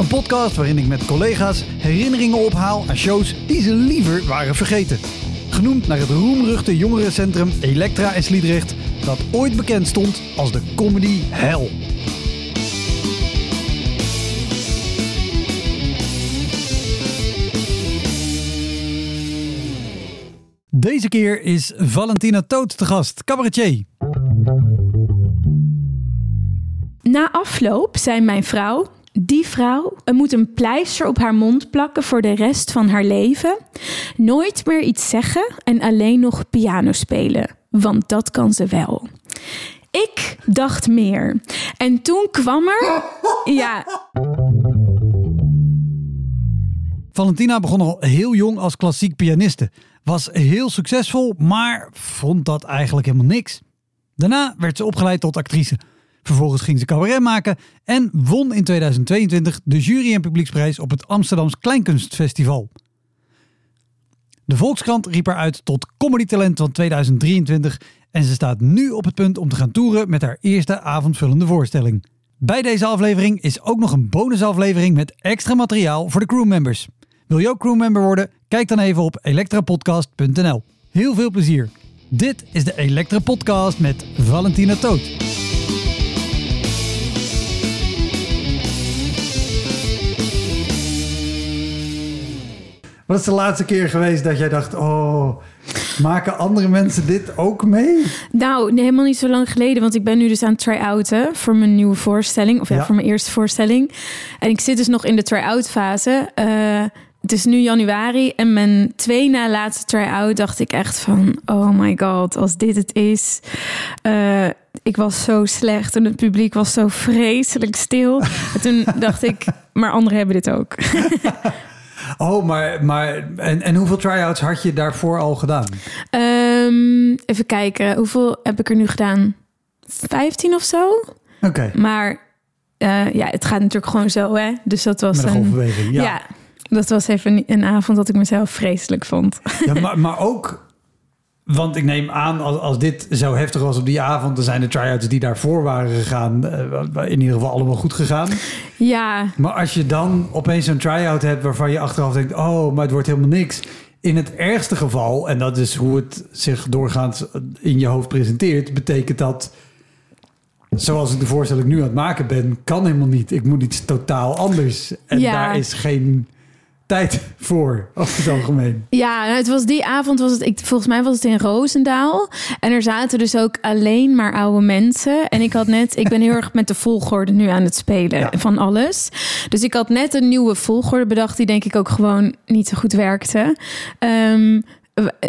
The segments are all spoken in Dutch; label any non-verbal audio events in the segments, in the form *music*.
Een podcast waarin ik met collega's herinneringen ophaal aan shows die ze liever waren vergeten. Genoemd naar het roemruchte jongerencentrum Elektra in Sliedrecht, dat ooit bekend stond als de comedy hell. Deze keer is Valentina Toot te gast, cabaretier. Na afloop zei mijn vrouw: Die vrouw moet een pleister op haar mond plakken voor de rest van haar leven. Nooit meer iets zeggen en alleen nog piano spelen. Want dat kan ze wel. Ik dacht meer. En toen kwam er. *laughs* Ja, Valentina begon al heel jong als klassiek pianiste. Was heel succesvol, maar vond dat eigenlijk helemaal niks. Daarna werd ze opgeleid tot actrice. Vervolgens ging ze cabaret maken en won in 2022 de jury- en publieksprijs op het Amsterdams Kleinkunstfestival. De Volkskrant riep haar uit tot comedytalent van 2023 en ze staat nu op het punt om te gaan toeren met haar eerste avondvullende voorstelling. Bij deze aflevering is ook nog een bonusaflevering met extra materiaal voor de crewmembers. Wil je ook crewmember worden? Kijk dan even op elektrapodcast.nl. Heel veel plezier. Dit is de Elektra Podcast met Valentina Toot. Wat is de laatste keer geweest dat jij dacht: oh, maken andere mensen dit ook mee? nou, nee, helemaal niet zo lang geleden. Want ik ben nu dus aan het try-outen voor mijn nieuwe voorstelling. Of ja, Ja. voor mijn eerste voorstelling. En ik zit dus nog in de try-out fase. Eh, het is nu januari. En mijn twee na laatste try-out dacht ik echt van... Oh my god, als dit het is. Eh, ik was zo slecht en het publiek was zo vreselijk stil. En toen dacht ik, *laughs* maar anderen hebben dit ook. *laughs* Oh, maar, maar en, en hoeveel try-outs had je daarvoor al gedaan? Ehm, even kijken, hoeveel heb ik er nu gedaan? 15 of zo? Oké, Maar eh, ja, het gaat natuurlijk gewoon zo, hè? Dus dat was met een een. Ja. Ja. dat was even een- een avond dat ik mezelf vreselijk vond. Ja, maar, maar ook, want ik neem aan, als, als dit zo heftig was op die avond, dan zijn de try-outs die daarvoor waren gegaan, eh, in ieder geval allemaal goed gegaan. ja, Maar als je dan opeens zo'n try-out hebt waarvan je achteraf denkt, oh, maar het wordt helemaal niks. In het ergste geval, en dat is hoe het zich doorgaans in je hoofd presenteert, betekent dat, zoals ik de voorstelling nu aan het maken ben, kan helemaal niet. Ik moet iets totaal anders. En Ja. daar is geen tijd voor, over het algemeen. ja nou, het was die avond, was het, ik, volgens mij was het in Roosendaal. En er zaten dus ook alleen maar oude mensen. En ik had net, ik ben heel erg met de volgorde nu aan het spelen Ja. van alles. Dus ik had net een nieuwe volgorde bedacht, die denk ik ook gewoon niet zo goed werkte. Ehm,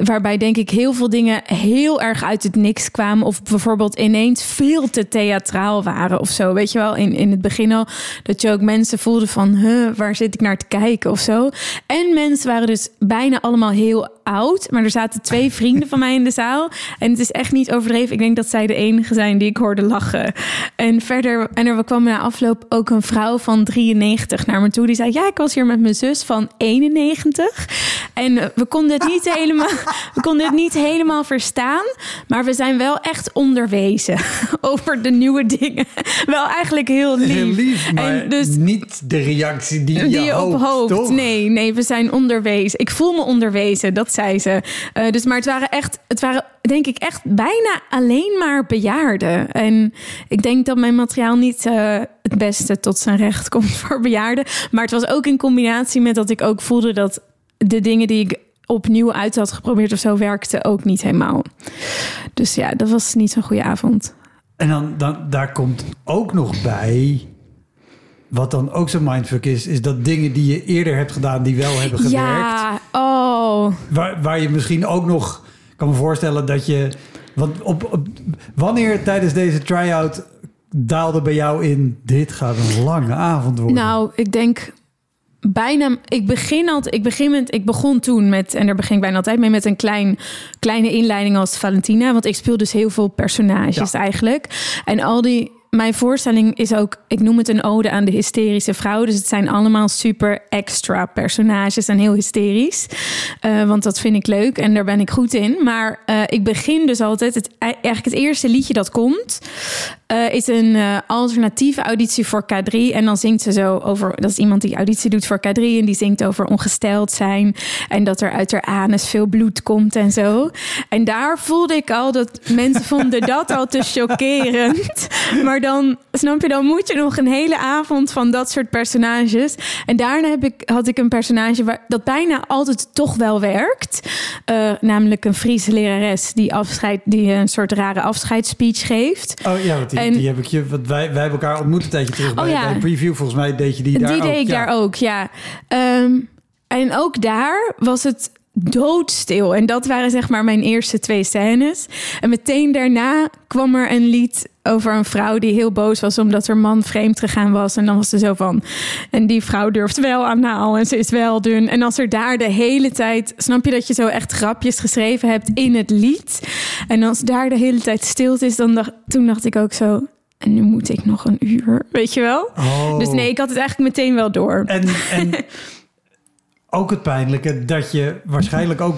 waarbij denk ik heel veel dingen heel erg uit het niks kwamen. Of bijvoorbeeld ineens veel te theatraal waren of zo. Weet je wel, in, in het begin al dat je ook mensen voelde van... Huh, waar zit ik naar te kijken of zo. En mensen waren dus bijna allemaal heel oud. Maar er zaten twee *laughs* vrienden van mij in de zaal. En het is echt niet overdreven. Ik denk dat zij de enige zijn die ik hoorde lachen. En verder, en er kwam na afloop ook een vrouw van 93 naar me toe. Die zei, ja, ik was hier met mijn zus van 91. En we konden het niet helemaal, we konden het niet helemaal verstaan. Maar we zijn wel echt onderwezen *laughs* over de nieuwe dingen. Wel eigenlijk heel lief. Heel lief, maar En dus niet de reactie die, die je op hoopt. Nee, nee, we zijn onderwezen. Ik voel me onderwezen, dat zei ze. Eh, dus, maar het waren echt, het waren denk ik echt bijna alleen maar bejaarden. En ik denk dat mijn materiaal niet eh, het beste tot zijn recht komt *laughs* voor bejaarden. Maar het was ook in combinatie met dat ik ook voelde dat de dingen die ik opnieuw uit had geprobeerd of zo, werkte ook niet helemaal. Dus ja, dat was niet zo'n goede avond. En dan, dan daar komt ook nog bij. Wat dan ook zo'n mindfuck is, is dat dingen die je eerder hebt gedaan, die wel hebben gewerkt. Ja, oh. Waar, waar je misschien ook nog kan me voorstellen dat je. Want op, op, wanneer tijdens deze try-out daalde bij jou in. Dit gaat een lange avond worden? Nou, ik denk bijna. Ik begin altijd. Ik begin met. Ik begon toen met. En daar begin ik bijna altijd mee met een klein, kleine inleiding als Valentina. Want ik speel dus heel veel personages Ja. eigenlijk. En al die. Mijn voorstelling is ook, ik noem het een ode aan de hysterische vrouw. Dus het zijn allemaal super extra personages en heel hysterisch. Eh, want dat vind ik leuk en daar ben ik goed in. Maar eh, ik begin dus altijd, het, eigenlijk het eerste liedje dat komt, eh, is een alternatieve auditie voor K3. En dan zingt ze zo over, dat is iemand die auditie doet voor K3. En die zingt over ongesteld zijn. En dat er uit haar anus veel bloed komt en zo. En daar voelde ik al dat mensen vonden dat al te *laughs* chockerend. Maar dan, snap je, dan moet je nog een hele avond van dat soort personages. En daarna heb ik, had ik een personage waar, dat bijna altijd toch wel werkt. Eh, namelijk een Friese lerares die, afscheid, die een soort rare afscheidsspeech geeft. Oh ja, want die, En- die heb ik je. Want wij, wij hebben elkaar ontmoet een tijdje terug bij, Oh ja. bij de preview. Volgens mij deed je die daar Die ook. deed ik ja. daar ook, ja. Ehm, en ook daar was het doodstil. En dat waren zeg maar mijn eerste twee scènes. En meteen daarna kwam er een lied over een vrouw die heel boos was omdat haar man vreemd gegaan was. En dan was ze zo van, en die vrouw durft wel anaal en ze is wel dun. En als er daar de hele tijd, snap je dat je zo echt grapjes geschreven hebt in het lied. En als daar de hele tijd stilte is, dan dacht, toen dacht ik ook zo, en nu moet ik nog een uur, weet je wel? Oh. Dus nee, ik had het eigenlijk meteen wel door. En, en *laughs* ook het pijnlijke dat je waarschijnlijk ook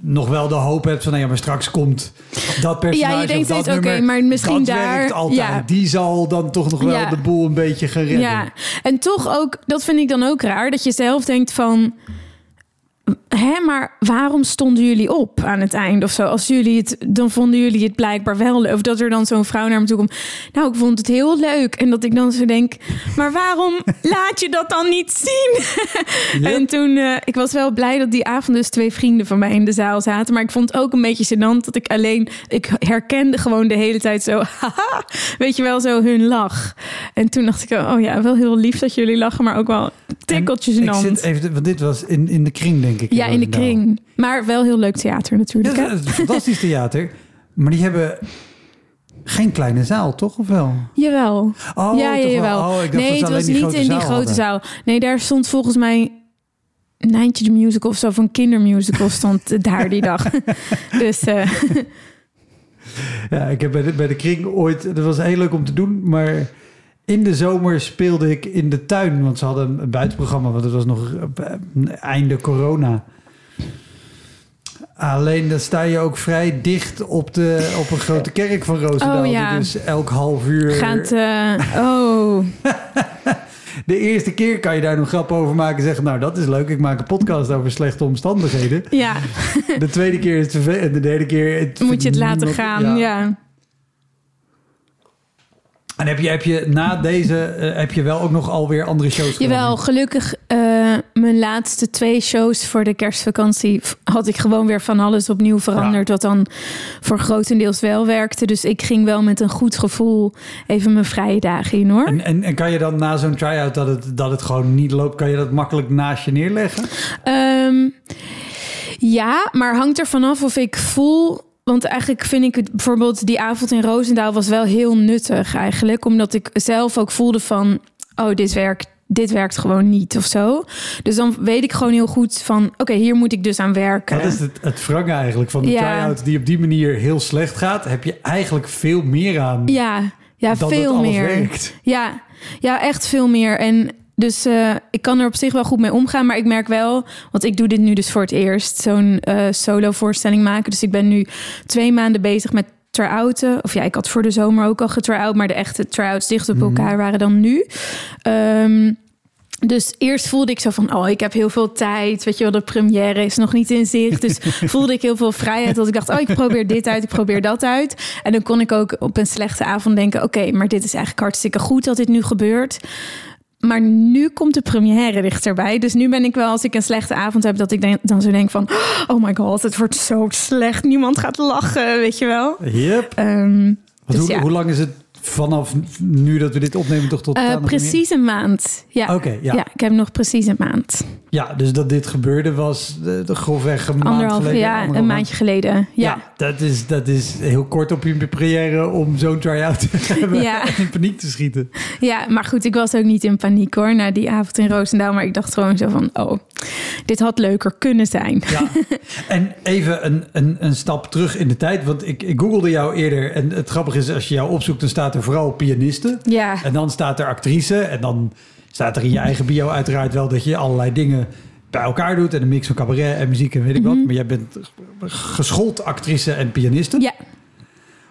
nog wel de hoop hebt van... Nou ja, maar straks komt dat personage Ja, je denkt of dat steeds, oké, maar misschien dat daar- werkt altijd. ja. Die zal dan toch nog wel Ja. de boel een beetje gaan redden. Ja, en toch ook, dat vind ik dan ook raar, dat je zelf denkt van... Hé, maar waarom stonden jullie op aan het eind of zo? Als jullie het, dan vonden jullie het blijkbaar wel leuk. Of dat er dan zo'n vrouw naar me toe komt. Nou, ik vond het heel leuk. En dat ik dan zo denk, maar waarom *laughs* laat je dat dan niet zien? En toen, eh, ik was wel blij dat die avond dus twee vrienden van mij in de zaal zaten. Maar ik vond het ook een beetje gênant dat ik alleen, ik herkende gewoon de hele tijd zo, *laughs* haha, weet je wel, zo hun lach. En toen dacht ik, oh ja, wel heel lief dat jullie lachen, maar ook wel tikkeltjes En ik gênant. zit even, want dit was in, in de kring, denk ik. Ja, in de kring. Maar wel heel leuk theater Ja, natuurlijk. het hè? is een fantastisch theater. Maar die hebben geen kleine zaal, toch? Of wel? Jawel. Oh, ja, ja, toch wel. jawel. Oh, ik dacht nee, het was niet in die grote hadden. zaal. Nee, daar stond volgens mij Nijntje de Musical of zo, van kindermusical stond *laughs* daar die dag. *laughs* dus eh, *laughs* Ja, ik heb bij de, bij de kring ooit... Dat was heel leuk om te doen, maar... In de zomer speelde ik in de tuin, want ze hadden een buitenprogramma, want het was nog eh, einde corona. Alleen dan sta je ook vrij dicht op, de, op een grote kerk van Roosendaal. Oh, ja. Dus elk half uur... gaat... eh, oh, *laughs* De eerste keer kan je daar nog grap over maken en zeggen... nou, dat is leuk, ik maak een podcast over slechte omstandigheden. ja. De tweede keer is het vervelend en de derde keer... het Moet je het laten niemand- gaan, ja. En heb je, heb je na deze... eh, heb je wel ook nog alweer andere shows gedaan? Jawel, gelukkig eh, mijn laatste twee shows voor de kerstvakantie had ik gewoon weer van alles opnieuw veranderd. Wat dan voor grotendeels wel werkte. Dus ik ging wel met een goed gevoel even mijn vrije dagen in hoor. En, en, en kan je dan na zo'n try-out dat het, dat het gewoon niet loopt... kan je dat makkelijk naast je neerleggen? Ehm, ja, maar hangt er vanaf of ik voel. Want eigenlijk vind ik het bijvoorbeeld die avond in Roosendaal was wel heel nuttig eigenlijk. Omdat ik zelf ook voelde van, oh, dit werkt. Dit werkt gewoon niet of zo. Dus dan weet ik gewoon heel goed van... oké, hier moet ik dus aan werken. Dat is het, het wrange eigenlijk van de Ja. try-out... die op die manier heel slecht gaat... heb je eigenlijk veel meer aan Ja, ja veel meer. werkt. Ja, ja, echt veel meer. En dus eh, ik kan er op zich wel goed mee omgaan. Maar ik merk wel, want ik doe dit nu dus voor het eerst, zo'n eh, solo voorstelling maken. Dus ik ben nu twee maanden bezig met try-outen. Of ja, ik had voor de zomer ook al getry-out, maar de echte try-outs dicht op elkaar waren dan nu. Ehm, dus eerst voelde ik zo van, oh, ik heb heel veel tijd. Weet je wel, de première is nog niet in zicht. Dus *laughs* voelde ik heel veel vrijheid. Dat ik dacht, oh, ik probeer dit uit, ik probeer dat uit. En dan kon ik ook op een slechte avond denken, oké, maar dit is eigenlijk hartstikke goed dat dit nu gebeurt. Maar nu komt de première dichterbij. Dus nu ben ik wel, als ik een slechte avond heb, dat ik denk, dan zo denk van... *gasps* Oh my god, het wordt zo slecht. Niemand gaat lachen, weet je wel. Yep. Um, dus hoe, ja. hoe lang is het vanaf nu dat we dit opnemen toch tot... Uh, precies een maand. Ja. Oké, ja. ja. Ik heb nog precies een maand. Ja, dus dat dit gebeurde was de, de grofweg een anderhalf, maand geleden. Ja, een maandje geleden. Ja. ja, dat, is, dat is heel kort op je première om zo'n try-out te *laughs* hebben ja. en *laughs* in paniek te schieten. Ja, maar goed, ik was ook niet in paniek hoor, na die avond in Roosendaal. Maar ik dacht gewoon zo van, oh, dit had leuker kunnen zijn. Ja, *laughs* en even een, een, een stap terug in de tijd. Want ik, ik googelde jou eerder en het grappige is, als je jou opzoekt, dan staat er vooral pianiste. Ja. En dan staat er actrice en dan staat er in je eigen bio uiteraard wel dat je allerlei dingen bij elkaar doet. En een mix van cabaret en muziek en weet ik wat. Maar jij bent geschoold actrice en pianiste. Ja.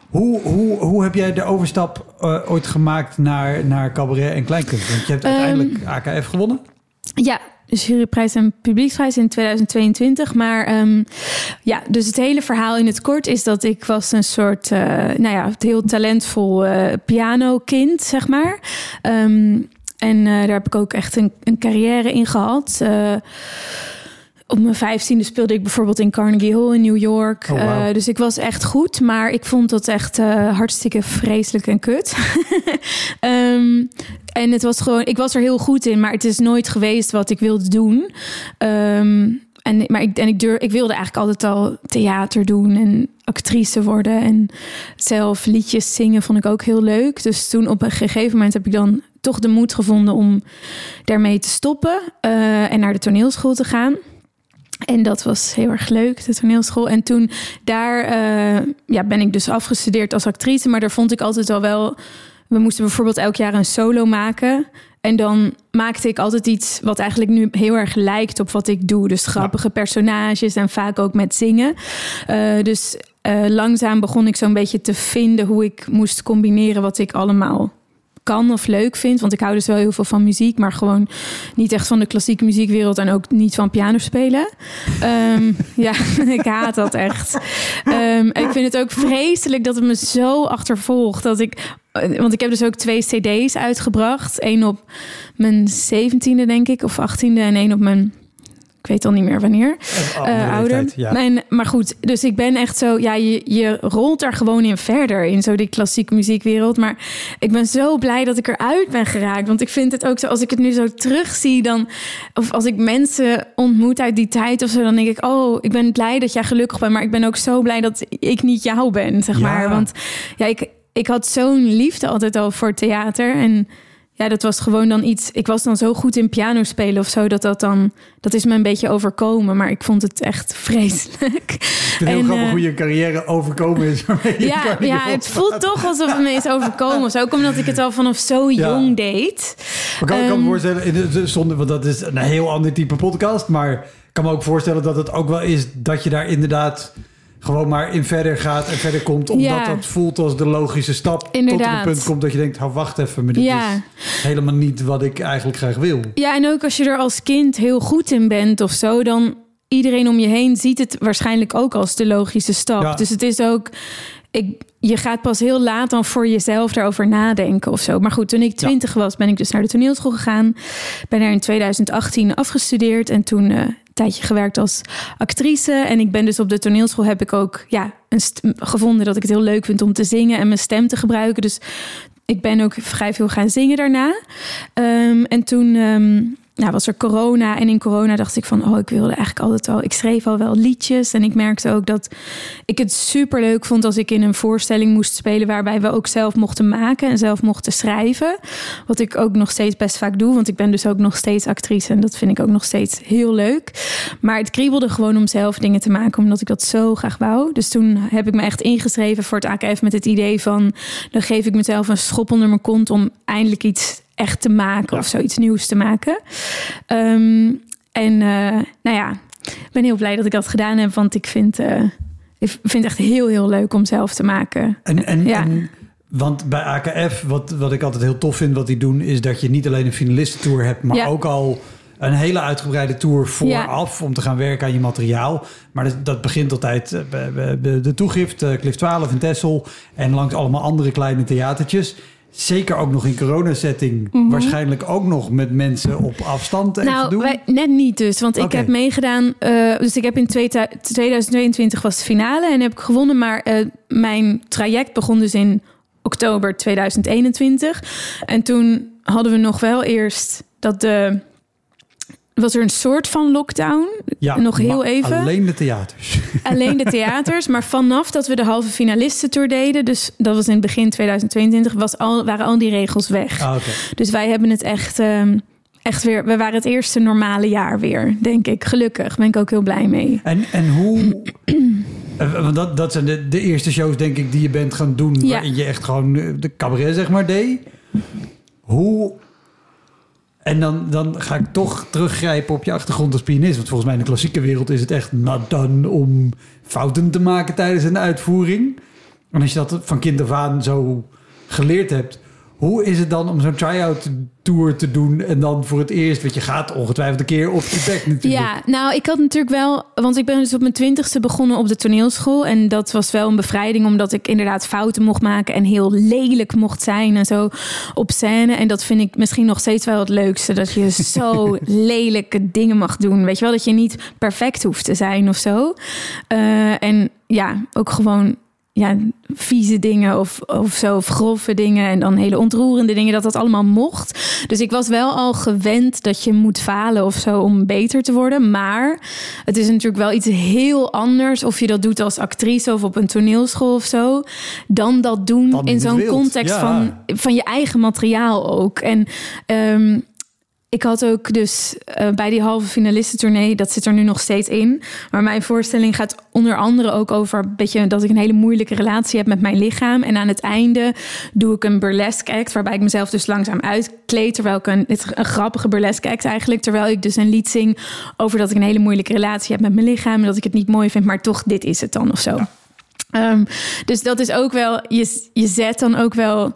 Hoe, hoe, hoe heb jij de overstap uh, ooit gemaakt naar, naar cabaret en kleinkunst? Want je hebt uiteindelijk um, AKF gewonnen. Ja, juryprijs en publieksprijs in 2022. Maar um, ja, dus het hele verhaal in het kort is dat ik was een soort, uh, nou ja, heel talentvol uh, pianokind, zeg maar. Um, en uh, daar heb ik ook echt een, een carrière in gehad. Op mijn vijftiende speelde ik bijvoorbeeld in Carnegie Hall in New York. Oh, wow. uh, dus ik was echt goed, maar ik vond dat echt hartstikke vreselijk en kut. um, *laughs* en het was gewoon, ik was er heel goed in, maar het is nooit geweest wat ik wilde doen. Um, en, maar ik, en ik, durf, ik wilde eigenlijk altijd al theater doen en actrice worden. En zelf liedjes zingen vond ik ook heel leuk. Dus toen op een gegeven moment heb ik dan toch de moed gevonden om daarmee te stoppen uh, en naar de toneelschool te gaan. En dat was heel erg leuk, de toneelschool. En toen daar uh, ja, ben ik dus afgestudeerd als actrice. Maar daar vond ik altijd al wel. We moesten bijvoorbeeld elk jaar een solo maken. En dan maakte ik altijd iets wat eigenlijk nu heel erg lijkt op wat ik doe. Dus grappige ja. personages en vaak ook met zingen. Uh, dus uh, langzaam begon ik zo'n beetje te vinden hoe ik moest combineren wat ik allemaal kan of leuk vind. Want ik hou dus wel heel veel van muziek, maar gewoon niet echt van de klassieke muziekwereld en ook niet van piano spelen. Um, *laughs* ja, *laughs* ik haat dat echt. Um, ik vind het ook vreselijk dat het me zo achtervolgt dat ik. Want ik heb dus ook twee CD's uitgebracht. Eén op mijn zeventiende, denk ik, of achttiende, en één op mijn ik weet al niet meer wanneer. Uh, ouder. Leeftijd, ja. Mijn, maar goed, dus ik ben echt zo, ja, je, je rolt er gewoon in verder in zo die klassieke muziekwereld. Maar ik ben zo blij dat ik eruit ben geraakt. Want ik vind het ook zo, als ik het nu zo terugzie, dan, of als ik mensen ontmoet uit die tijd of zo, dan denk ik, oh, ik ben blij dat jij gelukkig bent. Maar ik ben ook zo blij dat ik niet jou ben, zeg Ja. maar. Want ja, ik, ik had zo'n liefde altijd al voor theater. En ja, dat was gewoon dan iets. Ik was dan zo goed in piano spelen of zo dat dat dan. Dat is me een beetje overkomen, maar ik vond het echt vreselijk. Het heel grappig hoe je carrière overkomen is. *laughs* Ja, ja, het voelt toch alsof het me is overkomen. of zo. Ook omdat ik het al vanaf zo Ja. jong deed. Maar kan, ik kan me Ehm, voorstellen, in de, de- zonder, want dat is een heel ander type podcast. Maar ik kan me ook voorstellen dat het ook wel is dat je daar inderdaad gewoon maar in verder gaat en verder komt. Omdat Ja. dat voelt als de logische stap. Tot op Inderdaad. een punt komt dat je denkt, hou wacht even. Maar dit Ja. is helemaal niet wat ik eigenlijk graag wil. Ja, en ook als je er als kind heel goed in bent of zo, dan iedereen om je heen ziet het waarschijnlijk ook als de logische stap. Ja. Dus het is ook. Ik, je gaat pas heel laat dan voor jezelf daarover nadenken of zo. Maar goed, toen ik twintig was, ben ik dus naar de toneelschool gegaan. Ben daar in 2018 afgestudeerd en toen eh, tijdje gewerkt als actrice. En ik ben dus op de toneelschool heb ik ook ja, een gevonden dat ik het heel leuk vind om te zingen en mijn stem te gebruiken. Dus ik ben ook vrij veel gaan zingen daarna. Ehm, en toen ehm, nou, was er corona. En in corona dacht ik van, oh, ik wilde eigenlijk altijd al... Ik schreef al wel liedjes. En ik merkte ook dat ik het super leuk vond... als ik in een voorstelling moest spelen... waarbij we ook zelf mochten maken en zelf mochten schrijven. Wat ik ook nog steeds best vaak doe. Want ik ben dus ook nog steeds actrice. En dat vind ik ook nog steeds heel leuk. Maar het kriebelde gewoon om zelf dingen te maken... omdat ik dat zo graag wou. Dus toen heb ik me echt ingeschreven voor het AKF... met het idee van, dan geef ik mezelf een schop onder mijn kont... om eindelijk iets echt te maken of zoiets nieuws te maken. Ehm, en eh, nou ja, ik ben heel blij dat ik dat gedaan heb, want ik vind, eh, ik vind het echt heel, heel leuk om zelf te maken. En, en, Ja. en- want bij AKF, wat, wat ik altijd heel tof vind wat die doen... is dat je niet alleen een finalistentour hebt... maar Ja. ook al een hele uitgebreide tour vooraf... om te gaan werken aan je materiaal. Maar dat, dat begint altijd eh, bij, bij de toegift, eh, Cliff 12 in Texel... en langs allemaal andere kleine theatertjes. Zeker ook nog in coronasetting, Mhm. waarschijnlijk ook nog met mensen op afstand even Nou, doen. wij, net niet dus. Want ik heb meegedaan. eh, dus ik heb in twee- 2022 was de finale en heb ik gewonnen. Maar eh, mijn traject begon dus in oktober 2021. En toen hadden we nog wel eerst dat de. Was er een soort van lockdown? ja, nog heel even. Alleen de theaters. *laughs* Alleen de theaters. Maar vanaf dat we de halve finalistentour deden, dus dat was in het begin 2022, was al, waren al die regels weg. Ah. Dus wij hebben het echt, ehm, echt weer. We waren het eerste normale jaar weer, denk ik. Gelukkig ben ik ook heel blij mee. En, en hoe... *clears throat* eh, Want dat, dat zijn de, de eerste shows, denk ik, die je bent gaan doen... Ja. waarin je echt gewoon de cabaret, zeg maar, deed. Hoe... En dan, dan ga ik toch teruggrijpen op je achtergrond als pianist. Want volgens mij in de klassieke wereld is het echt not done om fouten te maken tijdens een uitvoering. En als je dat van kind af aan zo geleerd hebt... Hoe is het dan om zo'n try-out tour te doen en dan voor het eerst... want je gaat ongetwijfeld een keer op je bek natuurlijk. Ja, nou, ik had natuurlijk wel, want ik ben dus op mijn twintigste begonnen op de toneelschool. En dat was wel een bevrijding, omdat ik inderdaad fouten mocht maken en heel lelijk mocht zijn en zo op scène. En dat vind ik misschien nog steeds wel het leukste, dat je *laughs* zo lelijke dingen mag doen. Weet je wel, dat je niet perfect hoeft te zijn of zo. Eh, en ja, ook gewoon ja, vieze dingen of, of zo, of grove dingen en dan hele ontroerende dingen, dat dat allemaal mocht. Dus ik was wel al gewend dat je moet falen of zo om beter te worden. Maar het is natuurlijk wel iets heel anders of je dat doet als actrice of op een toneelschool of zo, dan dat doen Dan in zo'n context ja. van, van je eigen materiaal ook. En ehm, ik had ook dus eh, bij die halve finalistentournee, dat zit er nu nog steeds in. Maar mijn voorstelling gaat onder andere ook over een beetje dat ik een hele moeilijke relatie heb met mijn lichaam. En aan het einde doe ik een burlesque act, waarbij ik mezelf dus langzaam uitkleed. Terwijl ik een, het is een grappige burlesque act eigenlijk. Terwijl ik dus een lied zing over dat ik een hele moeilijke relatie heb met mijn lichaam. En dat ik het niet mooi vind, maar toch, dit is het dan of zo. Ehm, dus dat is ook wel, je, je zet dan ook wel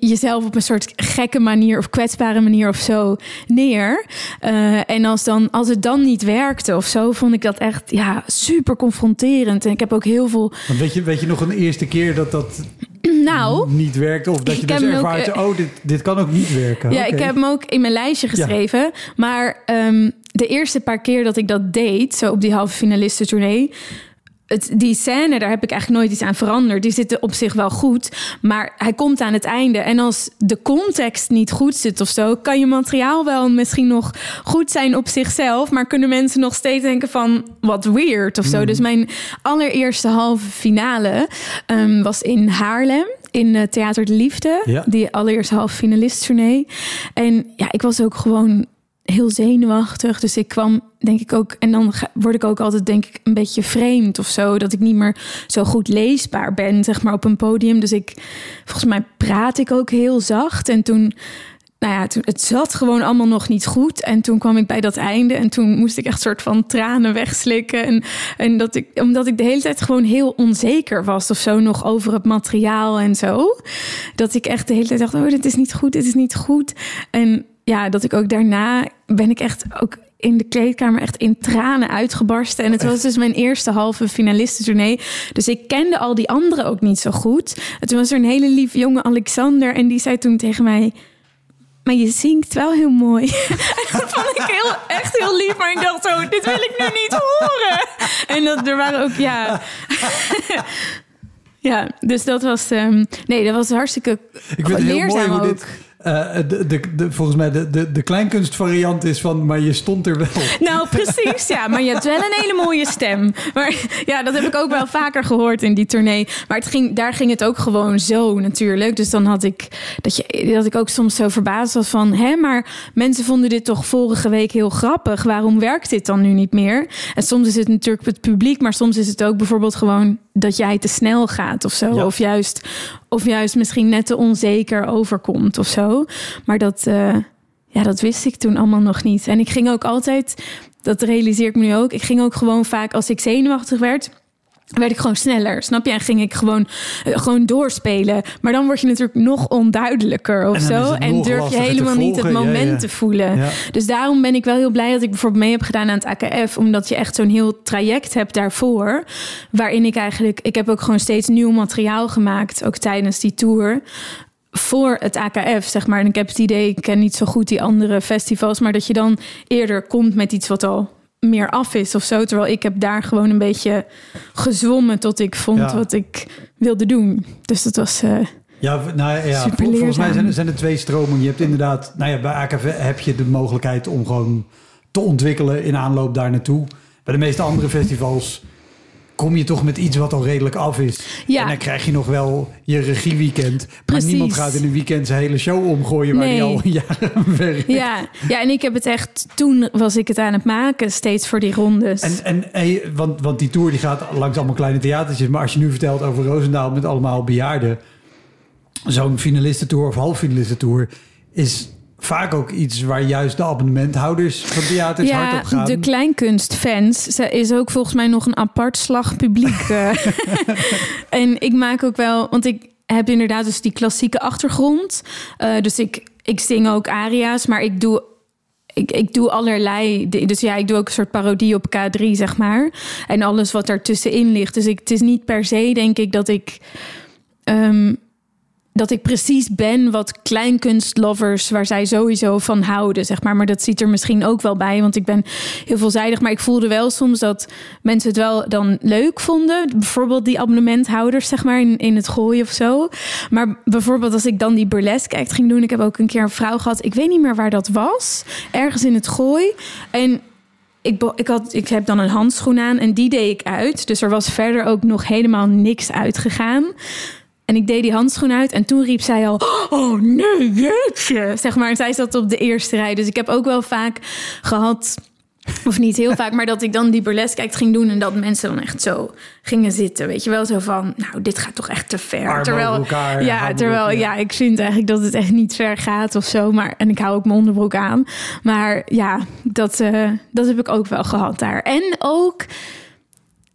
jezelf op een soort gekke manier of kwetsbare manier of zo neer. Eh, en als, dan, als het dan niet werkte of zo, vond ik dat echt ja, super confronterend. En ik heb ook heel veel. Want weet je, weet je nog een eerste keer dat dat *clears throat* Nou. niet werkt? Of dat je dus ook, ervaart, eh, oh, dit, dit kan ook niet werken. Ja, ik heb hem ook in mijn lijstje geschreven. Maar ehm, de eerste paar keer dat ik dat deed, zo op die halve finalistentournee. Het, die scène, daar heb ik eigenlijk nooit iets aan veranderd. Die zitten op zich wel goed, maar hij komt aan het einde. En als de context niet goed zit of zo, kan je materiaal wel misschien nog goed zijn op zichzelf, maar kunnen mensen nog steeds denken van wat weird of zo. Dus mijn allereerste halve finale ehm, was in Haarlem. In eh, Theater de Liefde. Ja. Die allereerste halve finalisttournee. En ja, ik was ook gewoon heel zenuwachtig. Dus ik kwam, denk ik ook... En dan word ik ook altijd, denk ik, een beetje vreemd of zo. Dat ik niet meer zo goed leesbaar ben, zeg maar, op een podium. Dus ik... Volgens mij praat ik ook heel zacht. En toen... Nou ja, toen, het zat gewoon allemaal nog niet goed. En toen kwam ik bij dat einde. En toen moest ik echt soort van tranen wegslikken. En, en dat ik, omdat ik de hele tijd gewoon heel onzeker was of zo nog over het materiaal en zo. Dat ik echt de hele tijd dacht, oh, dit is niet goed, dit is niet goed. En ja, dat ik ook daarna ben ik echt ook in de kleedkamer echt in tranen uitgebarsten. En het was dus mijn eerste halve finalistentournee. Dus ik kende al die anderen ook niet zo goed. Toen was er een hele lief jonge Alexander. En die zei toen tegen mij... Maar je zingt wel heel mooi. *laughs* En dat vond ik heel, echt heel lief. Maar ik dacht zo, dit wil ik nu niet horen. En dat, er waren ook, ja... *laughs* Ja, dus dat was... ehm, nee, dat was hartstikke Ik vind het heel mooi leerzaam ook. dit... eh, de, de, de, volgens mij de, de, de kleinkunstvariant is van... maar je stond er wel. *laughs* Nou, precies, ja. Maar je hebt wel een hele mooie stem. Maar ja, dat heb ik ook wel vaker gehoord in die tournee. Maar het ging, daar ging het ook gewoon zo natuurlijk. Dus dan had ik dat, je, dat ik ook soms zo verbaasd was van... hè, maar mensen vonden dit toch vorige week heel grappig. Waarom werkt dit dan nu niet meer? En soms is het natuurlijk het publiek... maar soms is het ook bijvoorbeeld gewoon dat jij te snel gaat of zo. Ja. Of, juist, of juist misschien net te onzeker overkomt of zo. Maar dat... eh, ja, dat wist ik toen allemaal nog niet. En ik ging ook altijd, dat realiseer ik me nu ook, ik ging ook gewoon vaak als ik zenuwachtig werd. Werd ik gewoon sneller, snap je? En ging ik gewoon, eh, gewoon doorspelen. Maar dan word je natuurlijk nog onduidelijker of En zo. En durf je helemaal niet het. Ja, moment ja. te voelen. Ja. Dus daarom ben ik wel heel blij dat ik bijvoorbeeld mee heb gedaan aan het AKF. Omdat je echt zo'n heel traject hebt daarvoor. Waarin ik eigenlijk, ik heb ook gewoon steeds nieuw materiaal gemaakt. Ook tijdens die tour. voor het AKF, zeg maar. En ik heb het idee, ik ken niet zo goed die andere festivals, maar dat je dan eerder komt met iets wat al meer af is of zo. Terwijl ik heb daar gewoon een beetje gezwommen tot ik vond Ja. wat ik wilde doen. Dus dat was. eh, Ja, nou ja, vol- volgens mij er- zijn er twee stromingen. Je hebt inderdaad, nou ja, bij AKV heb je de mogelijkheid om gewoon te ontwikkelen in aanloop daar naartoe. Bij de meeste andere festivals kom je toch met iets wat al redelijk af is. Ja. En dan krijg je nog wel je regieweekend. Maar Precies. niemand gaat in een weekend zijn hele show omgooien waar Nee. die al jaren werkt. ja. ja, en ik heb het echt. Toen was ik het aan het maken, steeds voor die rondes. En, en hey, want, want die tour die gaat langs allemaal kleine theatertjes. Maar als je nu vertelt over Roosendaal met allemaal bejaarden. Zo'n finalistentour of halffinalistentour is vaak ook iets waar juist de abonnementhouders van theaters hard ja, op gaan. de kleinkunstfans is ook volgens mij nog een apart slag publiek. eh. *laughs* en ik maak ook wel, want ik heb inderdaad dus die klassieke achtergrond. Eh, dus ik, ik zing ook aria's, maar ik doe ik, ik doe allerlei. Dus ja, ik doe ook een soort parodie op K3, zeg maar. En alles wat daartussenin ligt. Dus ik, het is niet per se, denk ik, dat ik. ehm, dat ik precies ben wat kleinkunstlovers, waar zij sowieso van houden, zeg maar. Maar dat ziet er misschien ook wel bij, want ik ben heel veelzijdig. Maar ik voelde wel soms dat mensen het wel dan leuk vonden. Bijvoorbeeld die abonnementhouders, zeg maar, in, in het gooien of zo. Maar bijvoorbeeld als ik dan die burlesque act ging doen. Ik heb ook een keer een vrouw gehad, ik weet niet meer waar dat was. Ergens in het gooi. En ik, ik, had, ik heb dan een handschoen aan en die deed ik uit. Dus er was verder ook nog helemaal niks uitgegaan. En ik deed die handschoen uit en toen riep zij al... Oh nee, jeetje! Zeg maar, en zij zat op de eerste rij. Dus ik heb ook wel vaak gehad... Of niet heel vaak, maar dat ik dan die burlesque act ging doen... en dat mensen dan echt zo gingen zitten. Weet je wel, zo van... Nou, dit gaat toch echt te ver. Armen terwijl, elkaar, ja, terwijl op, ja. ja, ik vind eigenlijk dat het echt niet ver gaat of zo. Maar, en ik hou ook mijn onderbroek aan. Maar ja, dat, eh, dat heb ik ook wel gehad daar. En ook